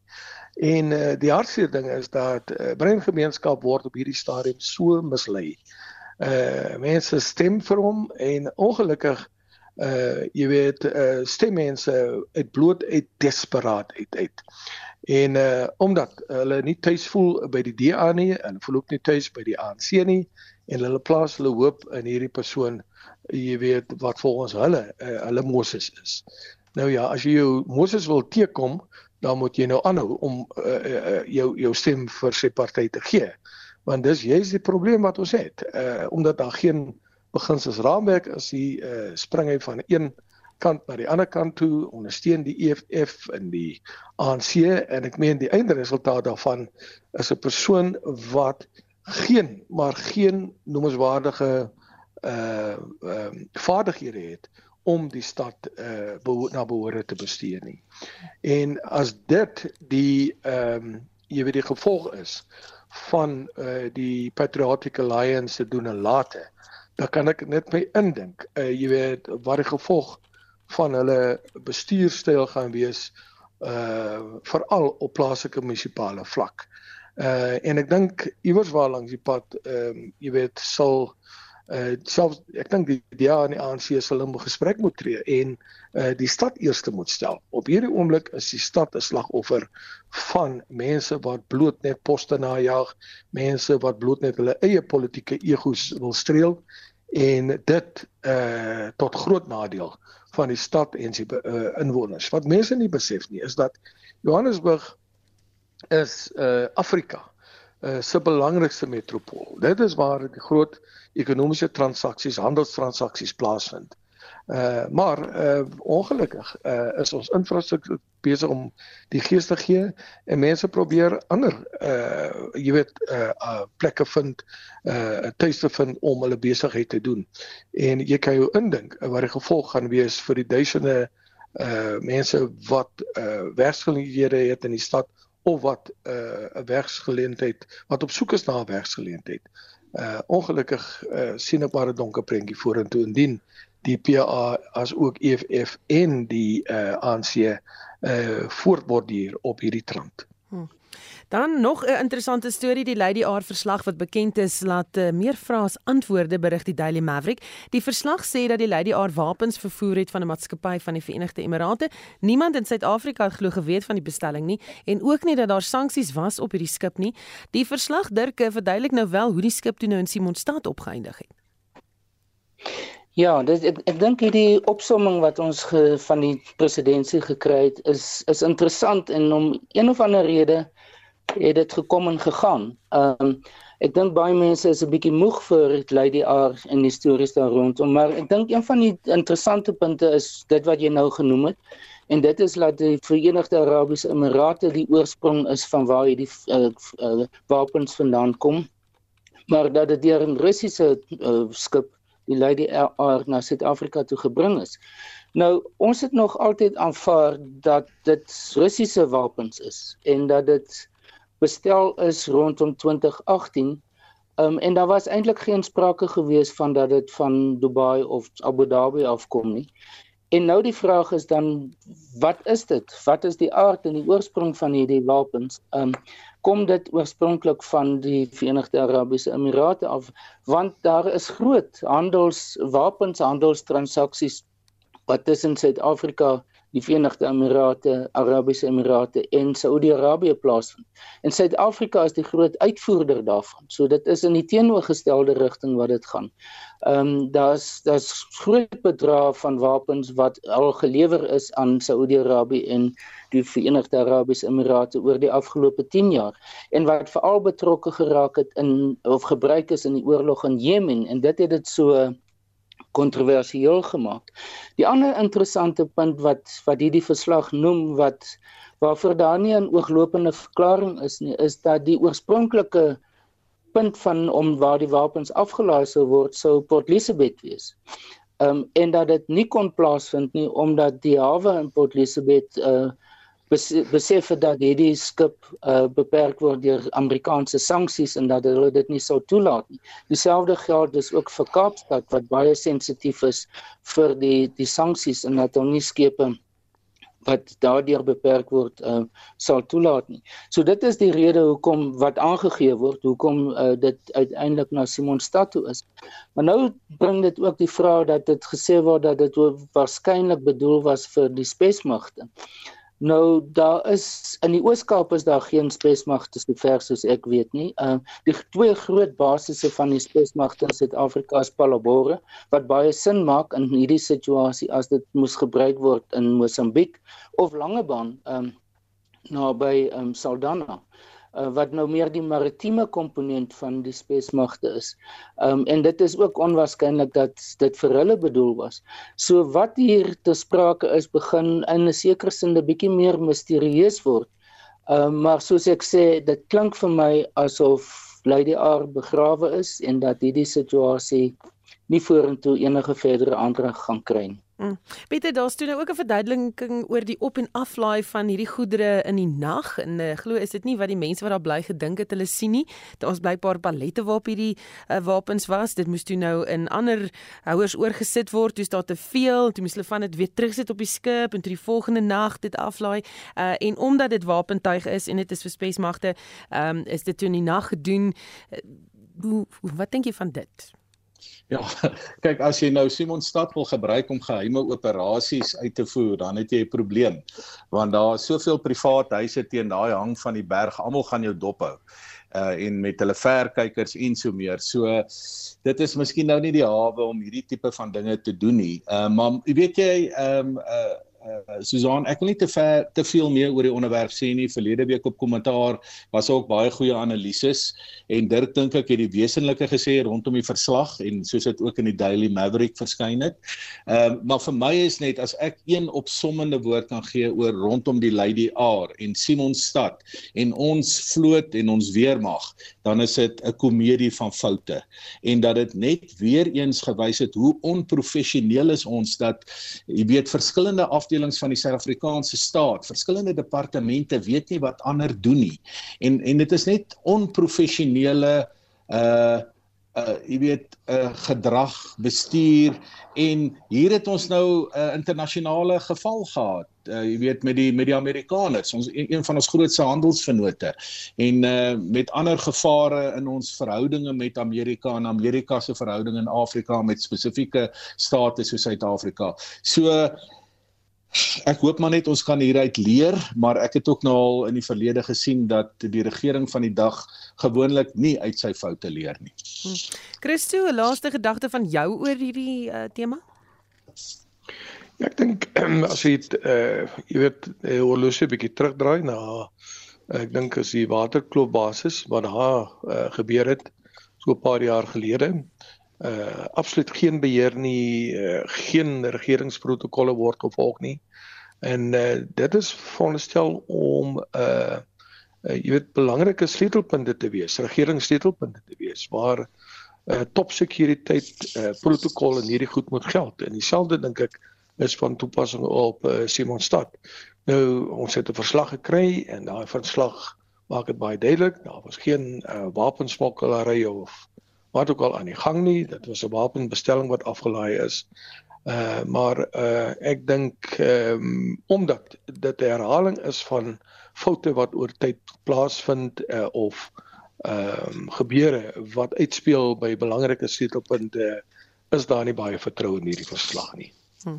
En uh, die hartseer ding is dat uh, breingemeenskap word op hierdie stadium so mislei. Uh mense stem vir hom en ongelukkig uh jy weet uh stem mense uit bloot uit desperaat uit uit En uh omdat hulle nie tuis voel by die DA nie en voel ook nie tuis by die ANC nie en hulle plaas hulle hoop in hierdie persoon jy weet wat volgens hulle uh, hulle Moses is. Nou ja, as jy jou Moses wil teekom, dan moet jy nou aanhou om uh, uh, jou jou stem vir sy party te gee. Want dis jy's die probleem wat ons het. Uh omdat daar geen beginsels raamwerk is, hy uh, spring hy van een kant na die ander kant toe ondersteun die EFF en die ANC en ek meen die eindresultaat daarvan is 'n persoon wat geen maar geen noemenswaardige uh ehm uh, vaardighede het om die stad uh beho na behoore te bestuur nie. En as dit die ehm um, jy weet die gevolg is van uh die Patriotic Alliance se doen en late, dan kan ek net my indink, uh jy weet wat die gevolg van hulle bestuurstyl gaan wees uh veral op plaaslike munisipale vlak. Uh en ek dink iewers waar langs die pad ehm um, jy weet sal uh selfs ek dink die DA en die ANC sal in gesprek moet tree en uh die stad eerste moet stel. Op hierdie oomblik is die stad 'n slagoffer van mense wat bloot net poste najag, mense wat bloot net hulle eie politieke egos wil streel en dit uh tot groot nadeel van die stad en sy uh, inwoners. Wat mense nie besef nie is dat Johannesburg is uh Afrika uh, se belangrikste metropool. Dit is waar die groot ekonomiese transaksies, handelstransaksies plaasvind. Uh maar uh ongelukkig uh is ons infrastruktuur besig om die gees te gee en mense probeer ander uh jy weet uh, uh plekke vind uh tuis te vind om hulle besigheid te doen. En jy kan jou indink uh, wat die gevolg gaan wees vir die duisende uh mense wat uh werksgeleenthede het in die stad of wat 'n uh, werksgeleentheid wat op soek is na 'n werksgeleentheid. Uh ongelukkig uh, sien ek maar 'n donker prentjie vorentoe indien die PA as ook EFF en die uh, ANC uh, voortborduur op hierdie trant. Hmm. Dan nog 'n interessante storie die Lady Aar verslag wat bekend is laat uh, meer vrae as antwoorde berig die Daily Maverick. Die verslag sê dat die Lady Aar wapens vervoer het van 'n maatskappy van die Verenigde Emirate. Niemand in Suid-Afrika het glo geweet van die bestelling nie en ook nie dat daar sanksies was op hierdie skip nie. Die verslag Dirk verduidelik nou wel hoe die skip toe nou in Simonstad opgeëindig het. Ja, dis ek ek dink hierdie opsomming wat ons ge, van die presidentsie gekry het is is interessant en om een of ander rede het dit gekom en gegaan. Ehm um, ek dink baie mense is 'n bietjie moeg vir Lady R en die stories daar rondom, maar ek dink een van die interessante punte is dit wat jy nou genoem het. En dit is dat die Verenigde Arabiese Emirate die oorsprong is van waar hierdie uh, uh, wapens vandaan kom. Maar dat dit deur 'n Russiese uh, skip die Lady R na Suid-Afrika toe gebring is. Nou ons het nog altyd aanvaar dat dit Russiese wapens is en dat dit bestel is rondom 2018. Um, en daar was eintlik geen sprake gewees van dat dit van Dubai of Abu Dhabi afkom nie. En nou die vraag is dan wat is dit? Wat is die aard en die oorsprong van hierdie wapens? Um kom dit oorspronklik van die Verenigde Arabiese Emirate af want daar is groot handelswapens handelstransaksies wat tussen Suid-Afrika die Verenigde Emirate, Arabiese Emirate en Saudi-Arabië plaasvind. En Suid-Afrika is die groot uitvoerder daarvan. So dit is in die teenoorgestelde rigting wat dit gaan. Ehm um, daar's daar's groot bedrae van wapens wat al gelewer is aan Saudi-Arabië en die Verenigde Arabiese Emirate oor die afgelope 10 jaar en wat veral betrokke geraak het in of gebruik is in die oorlog in Jemen en dit het dit so kontroversieel gemaak. Die ander interessante punt wat wat hierdie verslag noem wat waarvoor daar nie 'n ooglopende verklaring is nie, is dat die oorspronklike punt van om waar die wapens afgelaai sou word sou Port Elizabeth wees. Ehm um, en dat dit nie kon plaasvind nie omdat die hawe in Port Elizabeth uh besef het dat hierdie skip uh, beperk word deur Amerikaanse sanksies en dat hulle dit nie sou toelaat nie. Dieselfde geld is ook vir Kaapstad wat baie sensitief is vir die die sanksies en dat hulle nie skepe wat daardeur beperk word uh, sal toelaat nie. So dit is die rede hoekom wat aangegee word, hoekom uh, dit uiteindelik na Simonstad toe is. Maar nou bring dit ook die vraag dat dit gesê word dat dit waarskynlik bedoel was vir die spesmagte. Nou daar is in die Oos-Kaap is daar geen spesmagte so ver soos ek weet nie. Ehm uh, die twee groot basisse van die spesmagte in Suid-Afrika is Palabora wat baie sin maak in hierdie situasie as dit moes gebruik word in Mosambiek of Langebaan ehm um, naby ehm um, Saldanha uh, wat nou meer die maritieme komponent van die spesmagte is. Ehm um, en dit is ook onwaarskynlik dat dit vir hulle bedoel was. So wat hier te sprake is begin in 'n sekere sin 'n bietjie meer misterieus word. Ehm um, maar soos ek sê, dit klink vir my asof Lady R begrawe is en dat hierdie situasie nie vorentoe enige verdere aandrag gaan kry nie. Mm. Pieter, daar's toe nou ook 'n verduideliking oor die op en aflaai van hierdie goedere in die nag en uh, glo is dit nie wat die mense wat daar bly gedink het hulle sien nie. Daar's blykbaar pallette waarop hierdie uh, wapens was. Dit moes toe nou in ander houers oorgesit word. Toe staan te veel, toe moes hulle van dit weer terugsit op die skip en toe die volgende nag dit aflaai. Uh, en omdat dit wapentuig is en dit is vir spesmagte, um, is dit toe in die nag gedoen. Uh, hoe, wat dink jy van dit? Ja, kyk as jy nou Simonstad wil gebruik om geheime operasies uit te voer, dan het jy 'n probleem. Want daar is soveel privaat huise teen daai hang van die berg, almal gaan jou dop hou. Uh en met hulle verkykers en so meer. So dit is miskien nou nie die hawe om hierdie tipe van dinge te doen nie. Uh maar weet jy, ehm um, uh uh, Susan, ek wil nie te ver te veel meer oor die onderwerp sê nie. Verlede week op kommentaar was ook baie goeie analises en Dirk dink ek het die wesenlike gesê rondom die verslag en soos dit ook in die Daily Maverick verskyn het. Ehm uh, maar vir my is net as ek een opsommende woord kan gee oor rondom die Lady R en Simonstad en ons vloot en ons weermag, dan is dit 'n komedie van foute en dat dit net weer eens gewys het hoe onprofessioneel is ons dat jy weet verskillende af afdelings van die Suid-Afrikaanse staat, verskillende departemente weet nie wat ander doen nie. En en dit is net onprofessionele uh uh jy weet uh gedrag bestuur en hier het ons nou 'n uh, internasionale geval gehad uh jy weet met die met die Amerikaners ons een, een van ons grootste handelsvennote en uh met ander gevare in ons verhoudinge met Amerika en Amerika se verhoudinge in Afrika met spesifieke state soos Suid-Afrika. So uh Ek hoop maar net ons kan hieruit leer, maar ek het ook nou al in die verlede gesien dat die regering van die dag gewoonlik nie uit sy foute leer nie. Hm. Christo, 'n laaste gedagte van jou oor hierdie uh, tema? Ja, ek dink as jy uh jy weet horlosie bietjie terugdraai na ek dink as die waterklop basis wat daar uh, gebeur het so 'n paar jaar gelede uh absoluut geen beheer nie, uh, geen regeringsprotokolle word gevolg nie. En uh dit is veronderstel om uh, uh jy weet belangrike sleutelpunte te wees, regeringssleutelpunte te wees waar uh top sekuriteit uh protokolle in hierdie goed moet geld. En dieselfde dink ek is van toepassing op uh, Simonstad. Nou ons het 'n verslag gekry en daai verslag maak dit baie duidelik, daar was geen uh wapensmokkelary of wat ook al aan die gang nie. Dit was 'n wapenbestelling wat afgelaai is. Uh maar uh ek dink ehm um, omdat dit 'n herhaling is van foute wat oor tyd plaasvind uh, of ehm um, gebeure wat uitspeel by belangrike sleutelpunte is daar nie baie vertroue in hierdie verslag nie. Hm.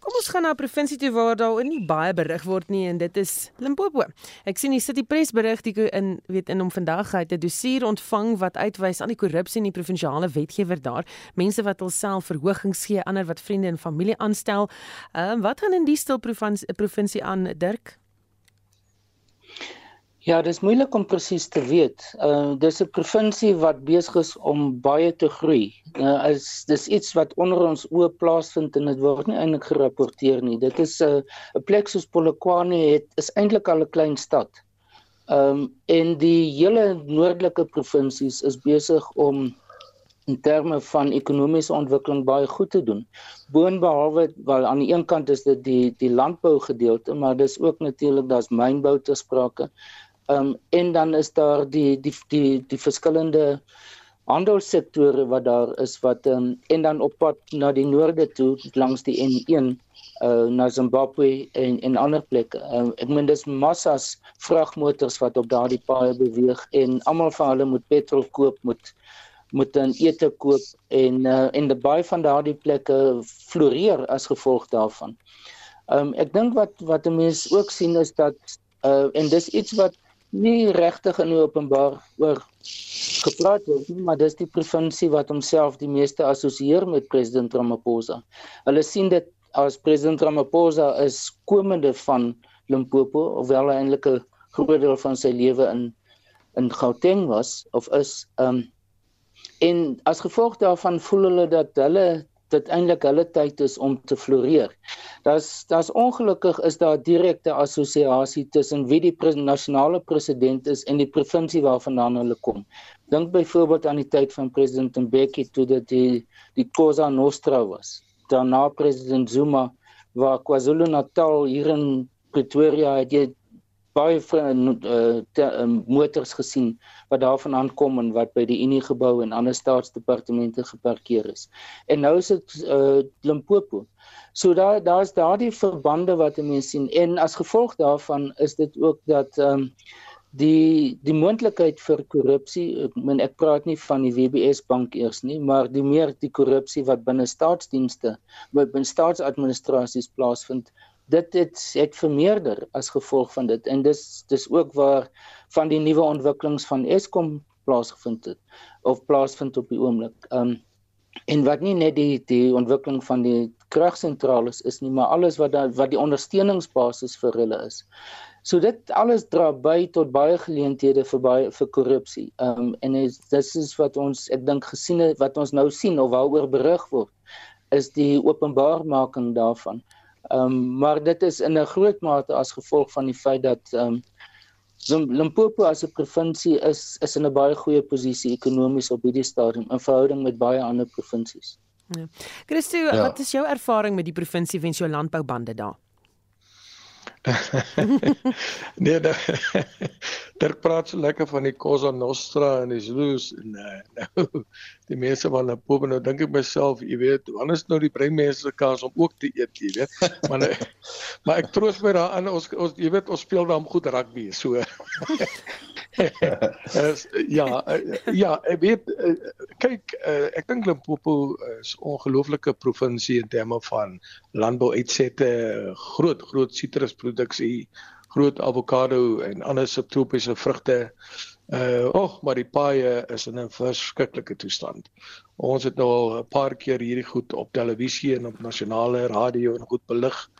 Kom ons gaan na 'n provinsie toe waar daar nie baie berig word nie en dit is Limpopo. Ek sien die City Press berig die in weet in om vandag het 'n dossier ontvang wat uitwys aan die korrupsie in die provinsiale wetgewer daar. Mense wat hulself verhogings gee, ander wat vriende en familie aanstel. Ehm uh, wat gaan in die stil provinsie aan Dirk? Ja, dis moeilik om presies te weet. Uh dis 'n provinsie wat besig is om baie te groei. Uh is dis iets wat onder ons oë plaasvind en dit word nie eintlik gerapporteer nie. Dit is 'n uh, 'n plek soos Polokwane het is eintlik al 'n klein stad. Um en die hele noordelike provinsies is besig om in terme van ekonomiese ontwikkeling baie goed te doen. Boonbehalwe wel aan die een kant is dit die die landbou gedeelte, maar dis ook natuurlik daar's mynbou te sprake. Ehm um, en dan is daar die die die die verskillende handelssektore wat daar is wat ehm um, en dan op pad na die noorde toe langs die N1 uh eh, na Zimbabwe en en ander plekke. Uh, ek meen dis massas vragmotors wat op daardie paaie beweeg en almal van hulle moet petrol koop, moet moet dan ete koop en uh, en baie van daardie plekke floreer as gevolg daarvan. Ehm um, ek dink wat wat 'n mens ook sien is dat uh en dis iets wat nie regtig in openbaar oor gepraat word nie, maar dis die provinsie wat homself die meeste assosieer met president Ramaphosa. Hulle sien dit as president Ramaphosa is komende van Limpopo, hoewel hy eintlik 'n groot deel van sy lewe in in Gauteng was of is um en as gevolg daarvan voel hulle dat hulle dit eintlik hulle tyd is om te floreer. Daar's daar's ongelukkig is daar direkte assosiasie tussen wie die pres nasionale president is en die provinsie waarvandaan hulle kom. Dink byvoorbeeld aan die tyd van president Mbeki toe dit die die Cosa Nostra was. Daarna president Zuma waar KwaZulu-Natal hier in Pretoria het jy baie uh, uh, motors gesien wat daarvan aankom en wat by die Unie gebou en ander staatsdepartemente geparkeer is. En nou is dit uh, Limpopo. So daar daar's daardie verbande wat mense sien en as gevolg daarvan is dit ook dat um, die die moontlikheid vir korrupsie ek meen ek praat nie van die WBS bank eers nie maar die meer die korrupsie wat binne staatsdienste binne staatsadministrasies plaasvind dit het het vermeerder as gevolg van dit en dis dis ook waar van die nuwe ontwikkelings van Eskom plaasgevind het of plaasvind op die oomblik. Um en wat nie net die die ontwikkeling van die kragsentrale is nie, maar alles wat daar wat die ondersteuningsbasis vir hulle is. So dit alles dra by tot baie geleenthede vir baie vir korrupsie. Um en is, dis is wat ons ek dink gesien het wat ons nou sien of waaroor berig word is die openbaarmaking daarvan. Ehm um, maar dit is in 'n groot mate as gevolg van die feit dat ehm um, Limpopo as 'n provinsie is is in 'n baie goeie posisie ekonomies op hierdie stadium in verhouding met baie ander provinsies. Ja. Christo, ja. wat is jou ervaring met die provinsie wens jou landboubande daar? nee, Dirk praat so lekker van die Cosa Nostra en die Zulus en uh, nou die mense van Limpopo nou dink ek myself, jy weet, wanneer is nou die brein mense kans om ook te eet, jy weet. Maar nou, maar ek troos my daaraan ons ons jy weet ons speel dan goed rugby, so. Ja, uh, ja, ek weet uh, kyk, uh, ek dink Limpopo is 'n ongelooflike provinsie in terme van landbou uitsette, groot groot sitrusproduksie groot avokado en ander subtropiese vrugte. Uh och, maar die paaie is in 'n verskriklike toestand. Ons het nou al 'n paar keer hierdie goed op televisie en op nasionale radio en goed belig.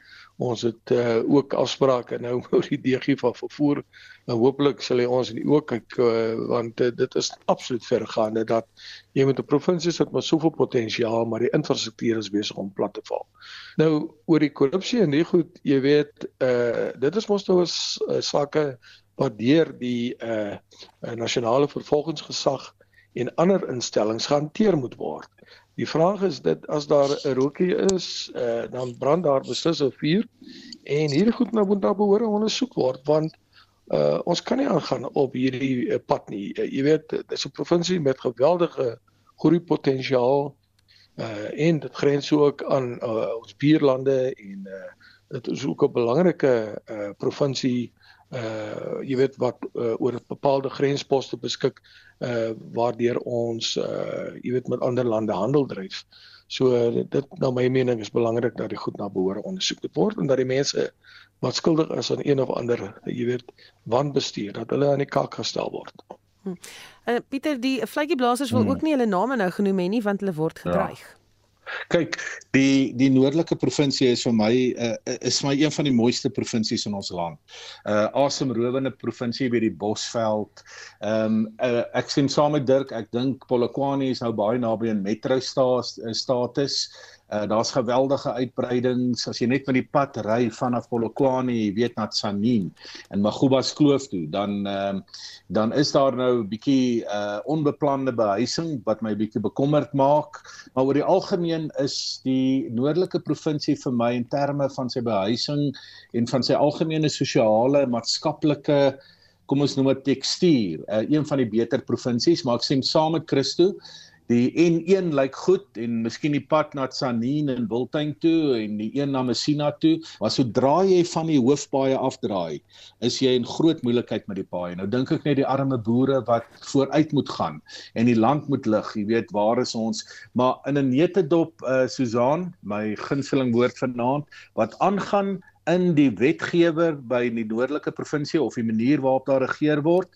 Ons het uh, ook afsprake nou oor die DG van vervoer en hopelik sal hy ons in die oë kyk uh, want uh, dit is absoluut vergaande dat jy met 'n provinsie sit met soveel potensiaal maar die infrastruktuur is besig om plat te val. Nou oor die korrupsie en die goed, jy weet, uh dit is mos nou 'n uh, sake wat deur die uh nasionale vervolgingsgesag en ander instellings gehanteer moet word. Die vraag is dit as daar 'n rookie is, uh, dan brand daar beslis 'n vuur en hierdie goed nou moet daar behoore ondersoek word want uh, ons kan nie aangaan op hierdie uh, pad nie. Uh, jy weet, dit is 'n provinsie met geweldige groei potensiaal uh, en dit grens ook aan uh, ons buurlande en uh, dit is ook 'n belangrike uh, provinsie uh jy weet wat uh, oor 'n bepaalde grensposte beskik uh waardeur ons uh jy weet met ander lande handel dryf. So uh, dit na my mening is belangrik dat die goed na behoore ondersoek word en dat die mense wat skuldig is aan een of ander jy weet wanbestuur dat hulle aan die kak gestel word. Hm. Uh Pieter die vletjieblassers wil hm. ook nie hulle name nou genoem hê nie want hulle word ja. gedreig. Ja. Kyk, die die noordelike provinsie is vir my uh, is my een van die mooiste provinsies in ons land. Uh asemrowende provinsie by die Bosveld. Ehm um, uh, ek sien saam met Dirk, ek dink Polokwane is nou baie naby aan metro status. Uh, daar's geweldige uitbreidings. As jy net met die pad ry vanaf Polokwane, jy weet na Tsanin en Magubas Kloof toe, dan ehm uh, dan is daar nou 'n bietjie uh onbeplande behuising wat my bietjie bekommerd maak, maar oor die algemeen is die noordelike provinsie vir my in terme van sy behuising en van sy algemene sosiale maatskaplike kom ons noem dit tekstuur, uh, een van die beter provinsies, maar ek sê saam met Christo die N1 lyk goed en miskien die pad na Tsanin en Wildtuin toe en die een na Messina toe, maar sodra jy van die hoofpaaie afdraai, is jy in groot moeilikheid met die paaie. Nou dink ek net die arme boere wat vooruit moet gaan en die land moet lig, jy weet waar is ons? Maar in 'n netedop uh Susan, my gunsteling woord vanaand, wat aangaan in die wetgewer by die noordelike provinsie of die manier waarop daar regeer word,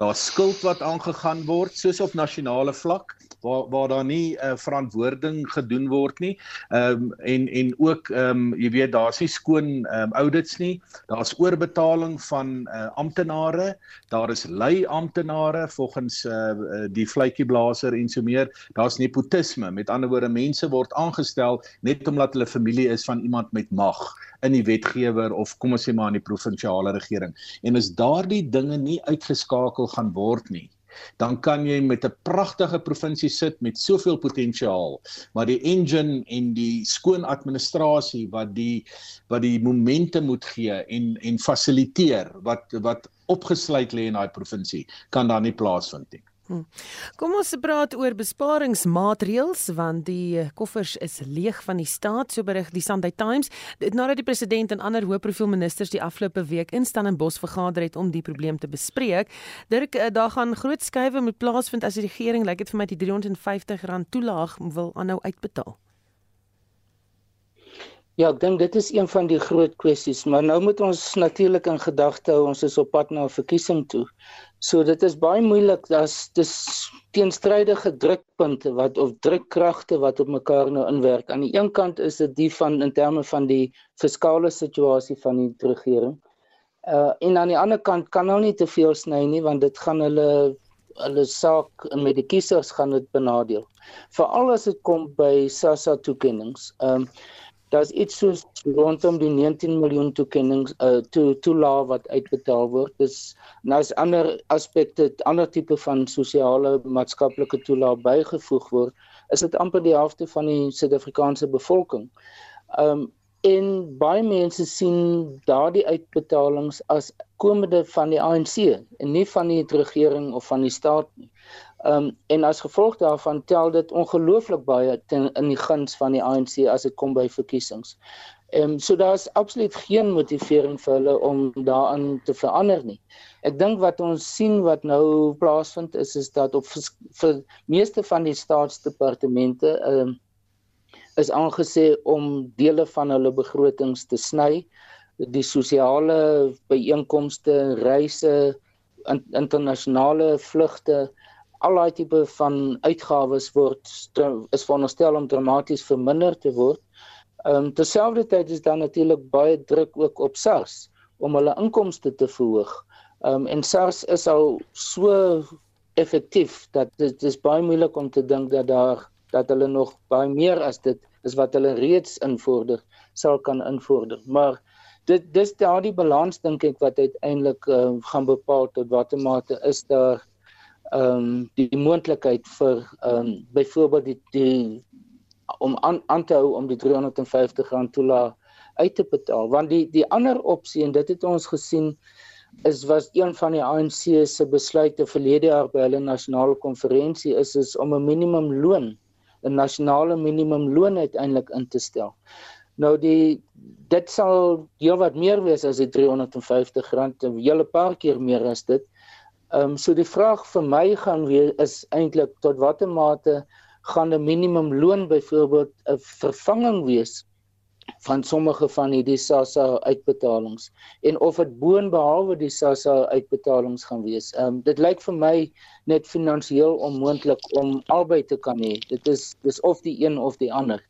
daar's skuld wat aangegaan word soos op nasionale vlak waar waar daar nie 'n uh, verantwoording gedoen word nie. Ehm um, en en ook ehm um, jy weet daar's nie skoon ehm um, audits nie. Daar's oorbetaling van uh, amptenare. Daar is lui amptenare volgens uh, die vletjieblaser en so meer. Daar's nepotisme. Met ander woorde mense word aangestel net omdat hulle familie is van iemand met mag in die wetgewer of kom ons sê maar in die provinsiale regering. En as daardie dinge nie uitgeskakel gaan word nie, dan kan jy met 'n pragtige provinsie sit met soveel potensiaal, maar die engine en die skoon administrasie wat die wat die momente moet gee en en fasiliteer wat wat opgesluit lê in daai provinsie kan daar nie plaasvind nie. Hm. Kom ons praat oor besparingsmaatreëls want die koffers is leeg van die staat so berig die Sunday Times dit nadat die president en ander hoëprofiel ministers die afgelope week in Stellenbosch vergader het om die probleem te bespreek. Dirk eh, daar gaan groot skuwe moet plaasvind as die regering lyk like dit vir my die R350 toelaag wil aanhou uitbetaal. Ja, ek dink dit is een van die groot kwessies, maar nou moet ons natuurlik in gedagte hou ons is op pad na 'n verkiesing toe. So dit is baie moeilik as dis teenstrydige drukpunte wat of drukkragte wat op mekaar nou inwerk. Aan die een kant is dit die van in terme van die fiskale situasie van die regering. Uh en aan die ander kant kan nou nie te veel sny nie want dit gaan hulle hulle saak met die kiesers gaan dit benadeel. Veral as dit kom by SASSA toekennings. Ehm um, daar's iets soos rondom die 19 miljoen toekennings uh to toelaag wat uitbetaal word. Dis nou is ander aspekte, ander tipe van sosiale maatskaplike toelaag bygevoeg word, is dit amper die helfte van die Suid-Afrikaanse bevolking. Um en baie mense sien daardie uitbetalings as komende van die ANC en nie van die regering of van die staat nie. Um en as gevolg daarvan tel dit ongelooflik baie ten, in die guns van die ANC as dit kom by verkiesings. Ehm um, so daar's absoluut geen motivering vir hulle om daaraan te verander nie. Ek dink wat ons sien wat nou plaasvind is is dat op vir meeste van die staatsdepartemente ehm um, is aangesê om dele van hulle begrotings te sny. Die sosiale byeenkomste, reise, internasionale vlugte al daai tipe van uitgawes word is veronderstel om dramaties verminder te word. Ehm um, terselfdertyd is daar natuurlik baie druk ook op SARS om hulle inkomste te verhoog. Ehm um, en SARS is al so effektief dat dit is baie moeilik om te dink dat daar dat hulle nog baie meer as dit is wat hulle reeds invorder sal kan invorder. Maar dit dis daardie balans dink ek wat uiteindelik uh, gaan bepaal tot watter mate is daar ehm um, die moontlikheid vir ehm um, byvoorbeeld die die om aan aan te hou om die 350 rand toelaag uit te betaal want die die ander opsie en dit het ons gesien is was een van die ANC se besluite verlede jaar by hulle nasionale konferensie is is om 'n minimum loon 'n nasionale minimum loon uiteindelik in te stel. Nou die dit sal heel wat meer wees as die 350 rand 'n hele paar keer meer as dit. Ehm um, so die vraag vir my gaan weer is eintlik tot watter mate gaan 'n minimum loon byvoorbeeld 'n vervanging wees van sommige van hierdie SASSA uitbetalings en of dit boonbehalwe die SASSA uitbetalings gaan wees. Ehm um, dit lyk vir my net finansiëel onmoontlik om albei te kan hê. Dit is dis of die een of die ander.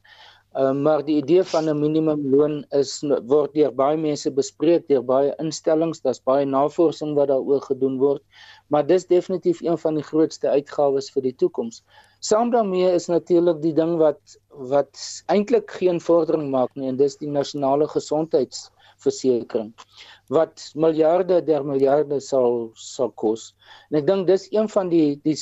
Uh, maar die idee van 'n minimumloon is word deur baie mense bespreek deur baie instellings, daar's baie navorsing wat daaroor gedoen word, maar dis definitief een van die grootste uitgawes vir die toekoms. Saam daarmee is natuurlik die ding wat wat eintlik geen vordering maak nie en dis die nasionale gesondheidsversekering wat miljarde der miljarde sal sal kos. En ek dink dis een van die die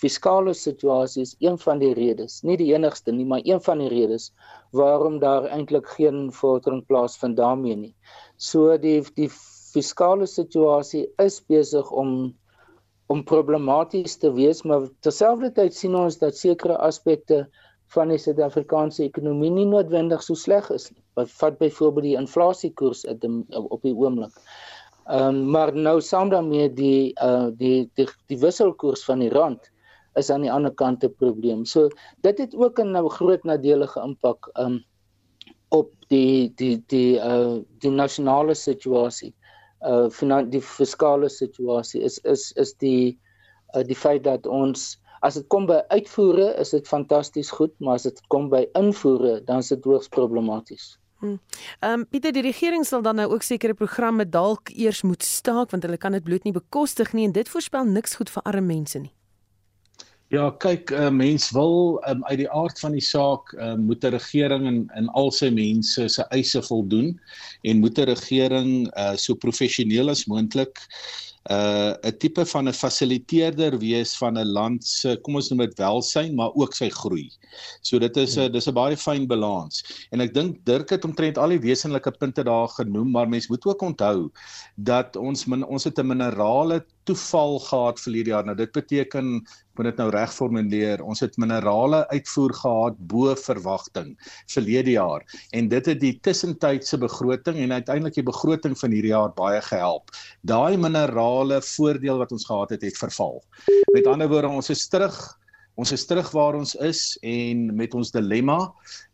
fiskale situasie is een van die redes, nie die enigste nie, maar een van die redes waarom daar eintlik geen vordering plaasvind daarmee nie. So die die fiskale situasie is besig om om problematies te wees, maar terselfdertyd sien ons dat sekere aspekte van die Suid-Afrikaanse ekonomie nie noodwendig so sleg is nie. Wat vat byvoorbeeld die inflasiekoers op die oomblik. Ehm um, maar nou saam daarmee die uh die die die wisselkoers van die rand is aan die ander kant 'n probleem. So dit het ook 'n nou groot nadelige impak um op die die die uh die nasionale situasie. Uh die fiskale situasie is is is die uh, die feit dat ons as dit kom by uitvoere is dit fantasties goed, maar as dit kom by invoere dan is dit hoogs problematies. Hm. Ehm um, Pieter die regering sal dan nou ook sekere programme dalk eers moet staak want hulle kan dit bloot nie bekostig nie en dit voorspel niks goed vir arme mense nie. Ja, kyk, 'n uh, mens wil um, uit die aard van die saak uh, moet 'n regering in in al sy mense se eise voldoen en moet 'n regering uh, so professioneel as moontlik uh 'n tipe van 'n fasiliteerder wees van 'n land se kom ons noem dit welsyn maar ook sy groei. So dit is 'n dis 'n baie fyn balans. En ek dink Dirk het omtrent al die wesenlike punte daar genoem, maar mens moet ook onthou dat ons min, ons het 'n minerale toeval gehad verlede jaar. Nou dit beteken moet dit nou reg formuleer. Ons het minerale uitvoer gehad bo verwagting verlede jaar en dit het die tussentydse begroting en uiteindelik die begroting van hierdie jaar baie gehelp. Daai minerale voordeel wat ons gehad het het verval. Met ander woorde, ons is terug ons is terug waar ons is en met ons dilemma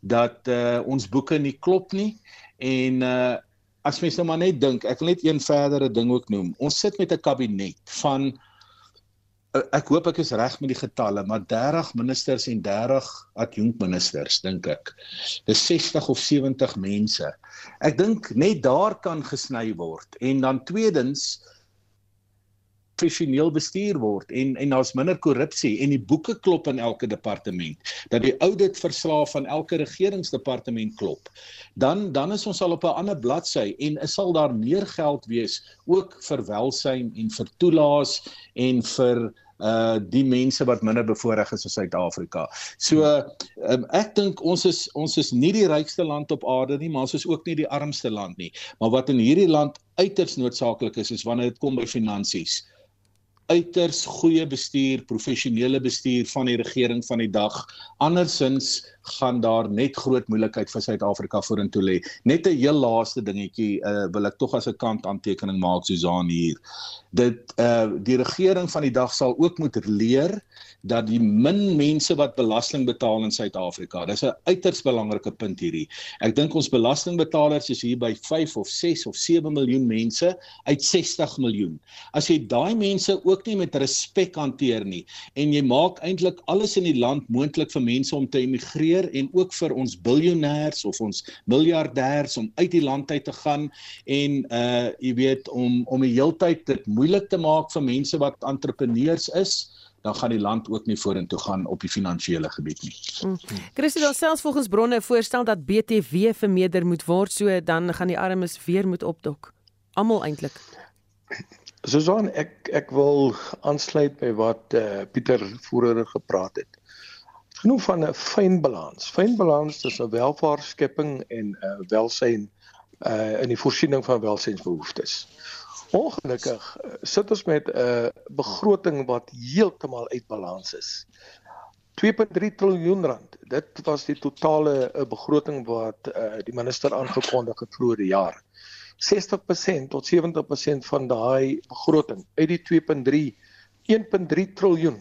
dat uh, ons boeke nie klop nie en uh, as mens nou maar net dink, ek wil net een verdere ding ook noem. Ons sit met 'n kabinet van uh, ek hoop ek is reg met die getalle, maar 30 ministers en 30 adjunkministers dink ek. Dis 60 of 70 mense. Ek dink net daar kan gesny word en dan tweedens professioneel bestuur word en en daar's minder korrupsie en die boeke klop in elke departement dat die audit verslae van elke regeringsdepartement klop dan dan is ons al op 'n ander bladsy en is sal daar meer geld wees ook vir welsyn en vir toelaas en vir uh die mense wat minder bevoordeel is in Suid-Afrika. So um, ek dink ons is ons is nie die rykste land op aarde nie, maar ons is ook nie die armste land nie. Maar wat in hierdie land uiters noodsaaklik is, is wanneer dit kom by finansies uiters goeie bestuur, professionele bestuur van die regering van die dag. Andersins gaan daar net groot moeilikheid vir Suid-Afrika vorentoe lê. Net 'n heel laaste dingetjie, uh, wil ek tog as 'n kant aantekening maak Susan hier. Dit uh die regering van die dag sal ook moet leer dat die min mense wat belasting betaal in Suid-Afrika, dis 'n uiters belangrike punt hierdie. Ek dink ons belastingbetalers is hier by 5 of 6 of 7 miljoen mense uit 60 miljoen. As jy daai mense ook nie met respek hanteer nie en jy maak eintlik alles in die land moontlik vir mense om te emigreer en ook vir ons biljoenêers of ons miljardêers om uit die land uit te gaan en uh jy weet om om die heeltyd dit moeilik te maak vir mense wat entrepreneurs is dan gaan die land ook nie vorentoe gaan op die finansiële gebied nie. Hmm. Christie dan selfs volgens bronne voorstel dat BTW vermeerder moet word so dan gaan die armes weer moet opdok. Almal eintlik. Susan, ek ek wil aansluit by wat eh uh, Pieter vroeër gepraat het. Genoeg van 'n fyn balans. Fyn balans tussen welvaartskepping en eh uh, welsyn eh uh, in die voorsiening van welsynsbehoeftes. Ongelukkig eh, sit ons met 'n uh, begroting wat heeltemal uit balans is. 2.3 trilljoen rand. Dit was die totale uh, begroting wat uh, die minister aangekondig het vroeër die jaar. 60% tot 70% van daai begroting uit die 2.3 1.3 trilljoen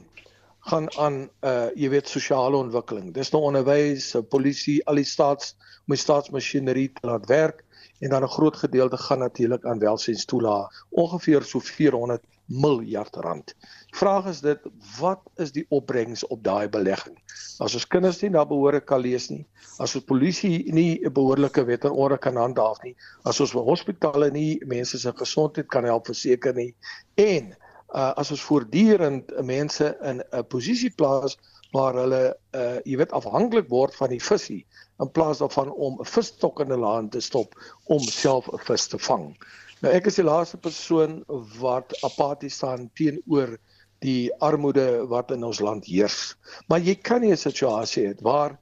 gaan aan uh jy weet sosiale ontwikkeling. Dis nou onderwys, polisie, al die staats die staatsmasjinerie laat werk en dan 'n groot gedeelte gaan natuurlik aan welsynstoela, ongeveer so 400 miljard rand. Die vraag is dit, wat is die opbrengs op daai belegging? As ons kinders nie na behoore kan lees nie, as ons polisie nie 'n behoorlike wet en orde kan handhaaf nie, as ons hospitale nie mense se gesondheid kan help verseker nie en uh, as ons voortdurend mense in 'n posisie plaas waar hulle uh jy weet afhanklik word van die visie in plaas daarvan om 'n visstok in hulle hand te stop om self 'n vis te vang. Nou ek is die laaste persoon wat apaties staan teenoor die armoede wat in ons land heers. Maar jy kan nie 'n situasie hê waar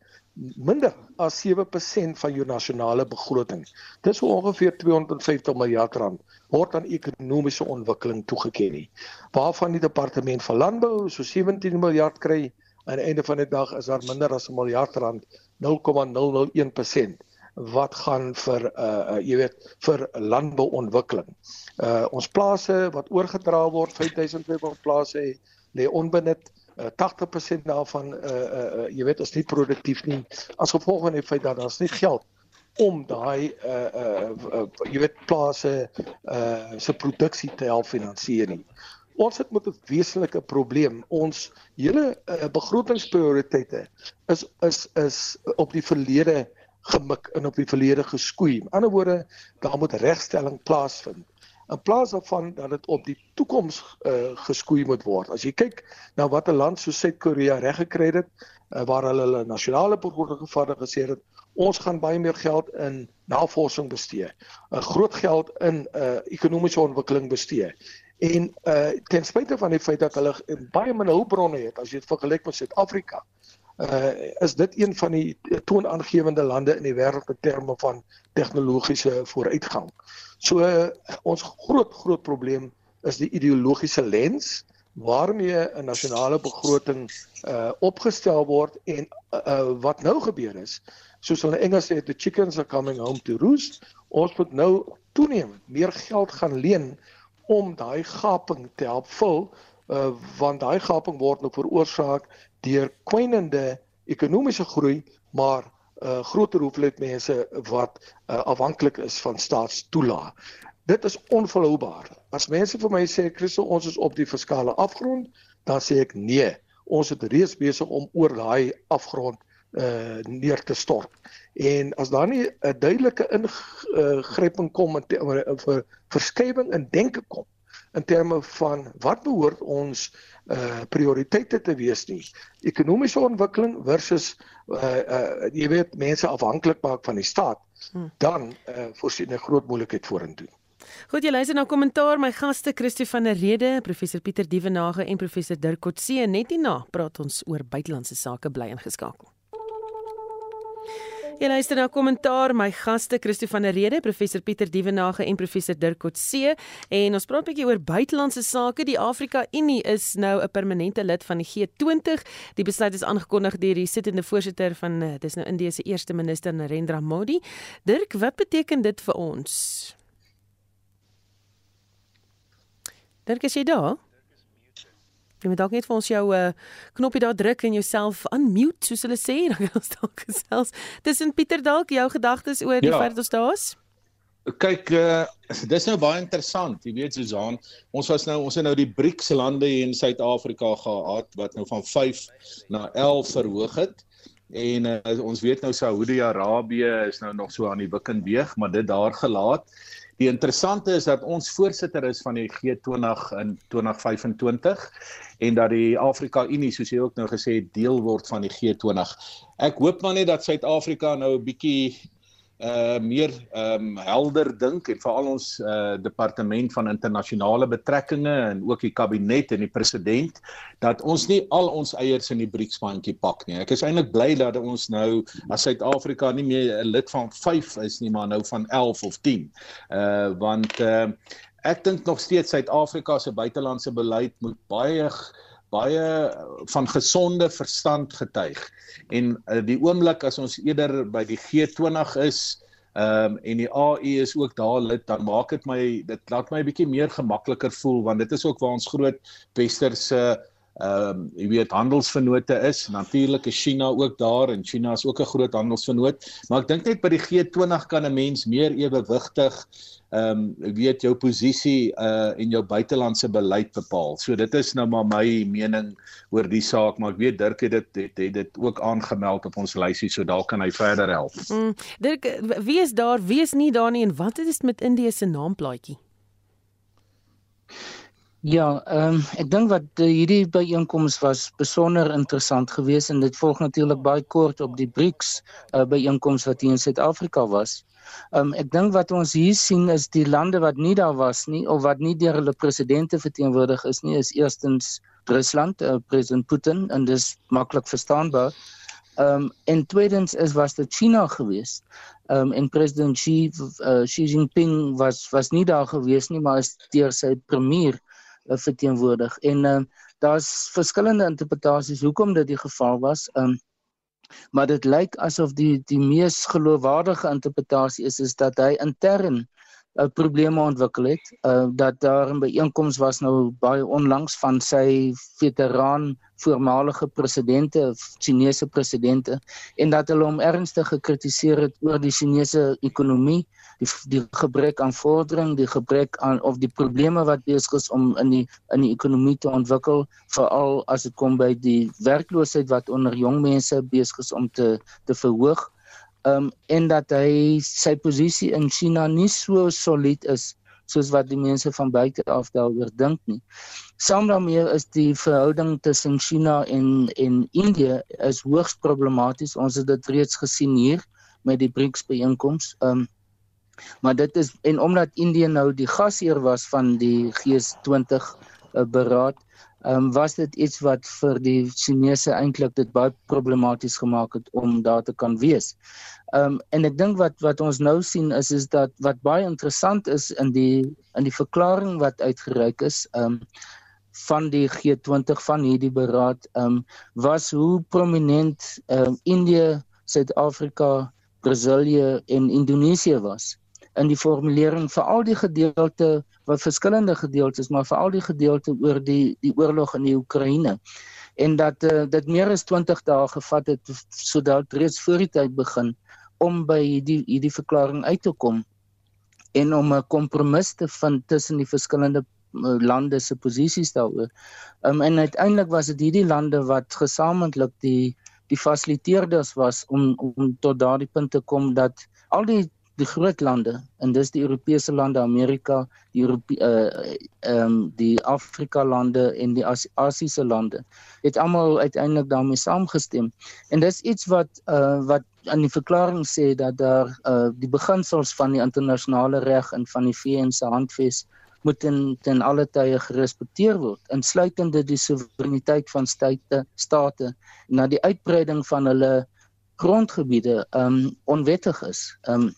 minder as 7% van jou nasionale begroting, dis ongeveer 250 miljard rand word aan ekonomiese ontwikkeling toegeken nie. Waarvan die departement van landbou so 17 miljard kry aan die einde van die dag is daar minder as 'n miljard rand 0,001% wat gaan vir uh, jy weet vir landbouontwikkeling. Uh ons plase wat oorgedra word 5200 plase lê onbenut uh, 80% daarvan uh, uh uh jy weet is nie produktief nie as gevolg van die feit dat daar's nie geld om daai uh uh, uh jy weet plase uh se produksie te help finansier nie. Ons het met 'n wesenlike probleem. Ons hele uh, begrotingsprioriteite is is is op die verlede gemik en op die verlede geskoei. In ander woorde, daar moet regstelling plaasvind in plaas daarvan dat dit op die toekoms uh, geskoei moet word. As jy kyk na wat 'n land so Suid-Korea reggekry het, uh, waar hulle hulle nasionale begroting gevaardig gesê het, ons gaan baie meer geld in navorsing bestee, 'n uh, groot geld in uh, ekonomiese ontwikkeling bestee. En uh ten spyte van die feit dat hulle baie min hulpbronne het as jy dit vergelyk met Suid-Afrika, uh is dit een van die toonaangewende lande in die wêreld in terme van tegnologiese vooruitgang. So uh, ons groot groot probleem is die ideologiese lens waarmee 'n nasionale begroting uh opgestel word en uh, uh wat nou gebeur is soos hulle Engels sê the chickens are coming home to roost ons moet nou toenemend meer geld gaan leen om daai gaping te help vul uh want daai gaping word nou veroorsaak deur kwynende ekonomiese groei, maar 'n uh, groter hoeveelheid mense wat uh, afhanklik is van staatstoelae. Dit is onvolhoubaar. As mense vir my sê Christo ons is op die fiskale afgrond, dan sê ek nee. Ons het reeds besig om oor daai afgrond uh neer te stort. En as daar nie 'n duidelike ingryping kom in vir verskywing in denke kom in terme van wat behoort ons uh prioriteite te wees nie. Ekonomiese ontwikkeling versus uh uh jy weet mense afhanklik maak van die staat, hmm. dan uh voorsien 'n groot moeilikheid vorentoe. Goed, jy luister na kommentaar my gaste Christo van der Rede, professor Pieter Dievenage en professor Dirk Kotse net hierna praat ons oor buitelandse sake bly ingeskakel. Jy luister na kommentaar my gaste Christo van der Rede, professor Pieter Dievenage en professor Dirk Kotse en ons praat 'n bietjie oor buitelandse sake. Die Afrika Unie is nou 'n permanente lid van die G20. Die besluit is aangekondig deur die sittende voorsitter van eh, dis nou Indië se eerste minister Narendra Modi. Dirk, wat beteken dit vir ons? Dirk, is jy daar? Jy moet dalk net vir ons jou uh, knoppie daar druk en jouself unmute soos hulle sê dan kan ons dalk gesels. Tussen Pieter dalk jou gedagtes oor die ja. feit dat ons daar is. Kyk, uh, dis nou baie interessant. Jy weet Susan, ons was nou ons het nou die BRICS lande hier in Suid-Afrika gehad wat nou van 5 na 11 verhoog het. En uh, ons weet nou Saudi-Arabië is nou nog so aan die wikken beeg, maar dit daar gelaat. Die interessante is dat ons voorsitter is van die G20 in 2025 en dat die Afrika Unie soos jy ook nou gesê het deel word van die G20. Ek hoop maar net dat Suid-Afrika nou 'n bietjie uh meer ehm um, helder dink en veral ons uh departement van internasionale betrekkinge en ook die kabinet en die president dat ons nie al ons eiers in die BRICS-bandjie pak nie. Ek is eintlik bly dat ons nou as Suid-Afrika nie meer 'n lid van 5 is nie, maar nou van 11 of 10. Uh want uh ek dink nog steeds Suid-Afrika se buitelandse beleid moet baie baie van gesonde verstand getuig. En uh, die oomblik as ons eerder by die G20 is, ehm um, en die AU is ook daar lid, dan maak dit my dit laat my 'n bietjie meer gemakliker voel want dit is ook waar ons groot westerse ehm um, jy weet handelsvennote is. Natuurlik is China ook daar en China is ook 'n groot handelsvennoot, maar ek dink net by die G20 kan 'n mens meer ewewigtig ehm um, weet jou posisie uh en jou buitelandse beleid bepaal. So dit is nou maar my mening oor die saak, maar ek weet Dirk het dit het, het dit ook aangemeld op ons lysie, so dalk kan hy verder help. Mm, Dirk, wie is daar? Wie is nie daar nie en wat het dit met Indië se naamplaatjie? Ja, ehm um, ek dink wat uh, hierdie byeenkoms was besonder interessant geweest en dit volg natuurlik baie kort op die BRICS uh, byeenkoms wat hier in Suid-Afrika was. Um, ek dink wat ons hier sien is die lande wat nie daar was nie of wat nie deur hulle presidente verteenwoordig is nie, is eerstens Rusland, uh, president Putin en dis maklik verstaanbaar. Ehm um, en tweedens is was dit China geweest. Ehm um, en president Xi uh, Xi Jinping was was nie daar geweest nie, maar is deur sy premier verteenwoordig. En ehm uh, daar's verskillende interpretasies hoekom dit die geval was. Ehm um, maar dit lyk asof die die mees geloofwaardige interpretasie is is dat hy intern uh, probleme ontwikkel het. Uh dat daar 'n byeenkoms was nou baie onlangs van sy veteraan voormalige presidente, Chinese presidente en dat hulle hom ernstig gekritiseer het oor die Chinese ekonomie, die die gebrek aan vordering, die gebrek aan of die probleme wat besig is om in die in die ekonomie te ontwikkel, veral as dit kom by die werkloosheid wat onder jong mense besig is om te te verhoog um, en dat hy sy posisie in China nie so solied is soos wat die mense van buite af daaroor dink nie. Saam daarmee is die verhouding tussen China en en Indië is hoogs problematies. Ons het dit reeds gesien hier met die BRICS byeenkoms. Um maar dit is en omdat Indië nou die gasheer was van die G20 uh, beraad, ehm um, was dit iets wat vir die Chinese eintlik dit baie problematies gemaak het om daar te kan wees. Ehm um, en ek dink wat wat ons nou sien is is dat wat baie interessant is in die in die verklaring wat uitgereik is ehm um, van die G20 van hierdie beraad ehm um, was hoe prominent ehm um, Indië, Suid-Afrika, Brasilië en Indonesië was in die formulering vir al die gedeelte wat verskillende gedeeltes maar veral die gedeelte oor die die oorlog in die Oekraïne en dat uh, dit meer as 20 dae gevat het sodat reeds voor die tyd begin om by hierdie hierdie verklaring uit te kom en om 'n kompromis te vind tussen die verskillende uh, lande se posisies daaroor. Um, en uiteindelik was dit hierdie lande wat gesamentlik die die fasiliteerders was om om tot daardie punt te kom dat al die die groot lande en dis die Europese lande, Amerika, die Europe uh ehm um, die Afrika lande en die As Asiëse lande het almal uiteindelik daarmee saamgestem. En dis iets wat uh wat aan die verklaring sê dat daar uh die beginsels van die internasionale reg en van die VN se handves moet in ten alle tye gerespekteer word, insluitende die soewereiniteit van state state na die uitbreiding van hulle grondgebiede um onwettig is. Um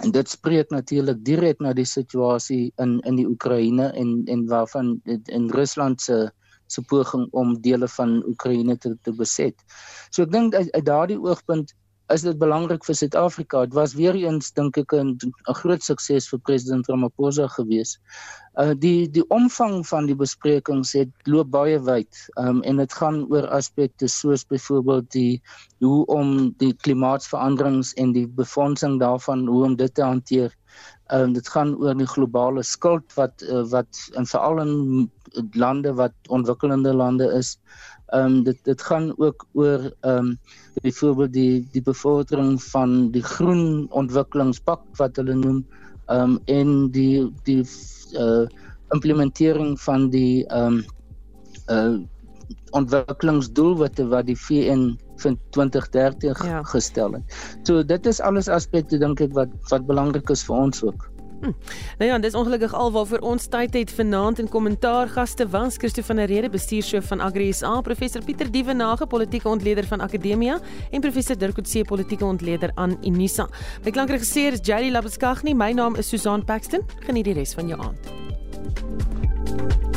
En dit spreek natuurlik direk na die situasie in in die Oekraïne en en waarvan in Rusland se se poging om dele van Oekraïne te te beset. So ek dink uit, uit daardie oogpunt is dit belangrik vir Suid-Afrika. Dit was weer eens dink ek 'n 'n groot sukses vir president Ramaphosa gewees. Uh die die omvang van die besprekings het loop baie wyd. Um en dit gaan oor aspekte soos byvoorbeeld die hoe om die klimaatsveranderings en die befondsing daarvan hoe om dit te hanteer. Um dit gaan oor die globale skuld wat uh, wat in veral in lande wat ontwikkelende lande is. Ehm um, dit dit gaan ook oor ehm um, byvoorbeeld die die bevordering van die groen ontwikkelingspak wat hulle noem ehm um, en die die uh implementering van die ehm um, uh ontwikkelingsdoelwitte wat die VN vir 2030 ja. gestel het. So dit is alles aspekte dink ek wat wat belangrik is vir ons ook. Hm. Nou ja, dis ongelukkig alwaar vir ons tyd het vanaand in kommentaar gaste was Christo van der Rede bestuurshoof van Agri SA, professor Pieter Dievenage, politieke ontleder van Akademia en professor Dirk Coetzee, politieke ontleder aan Unisa. My klankregisseur is Jady Labeskagni, my naam is Susan Paxton. Geniet die res van jou aand.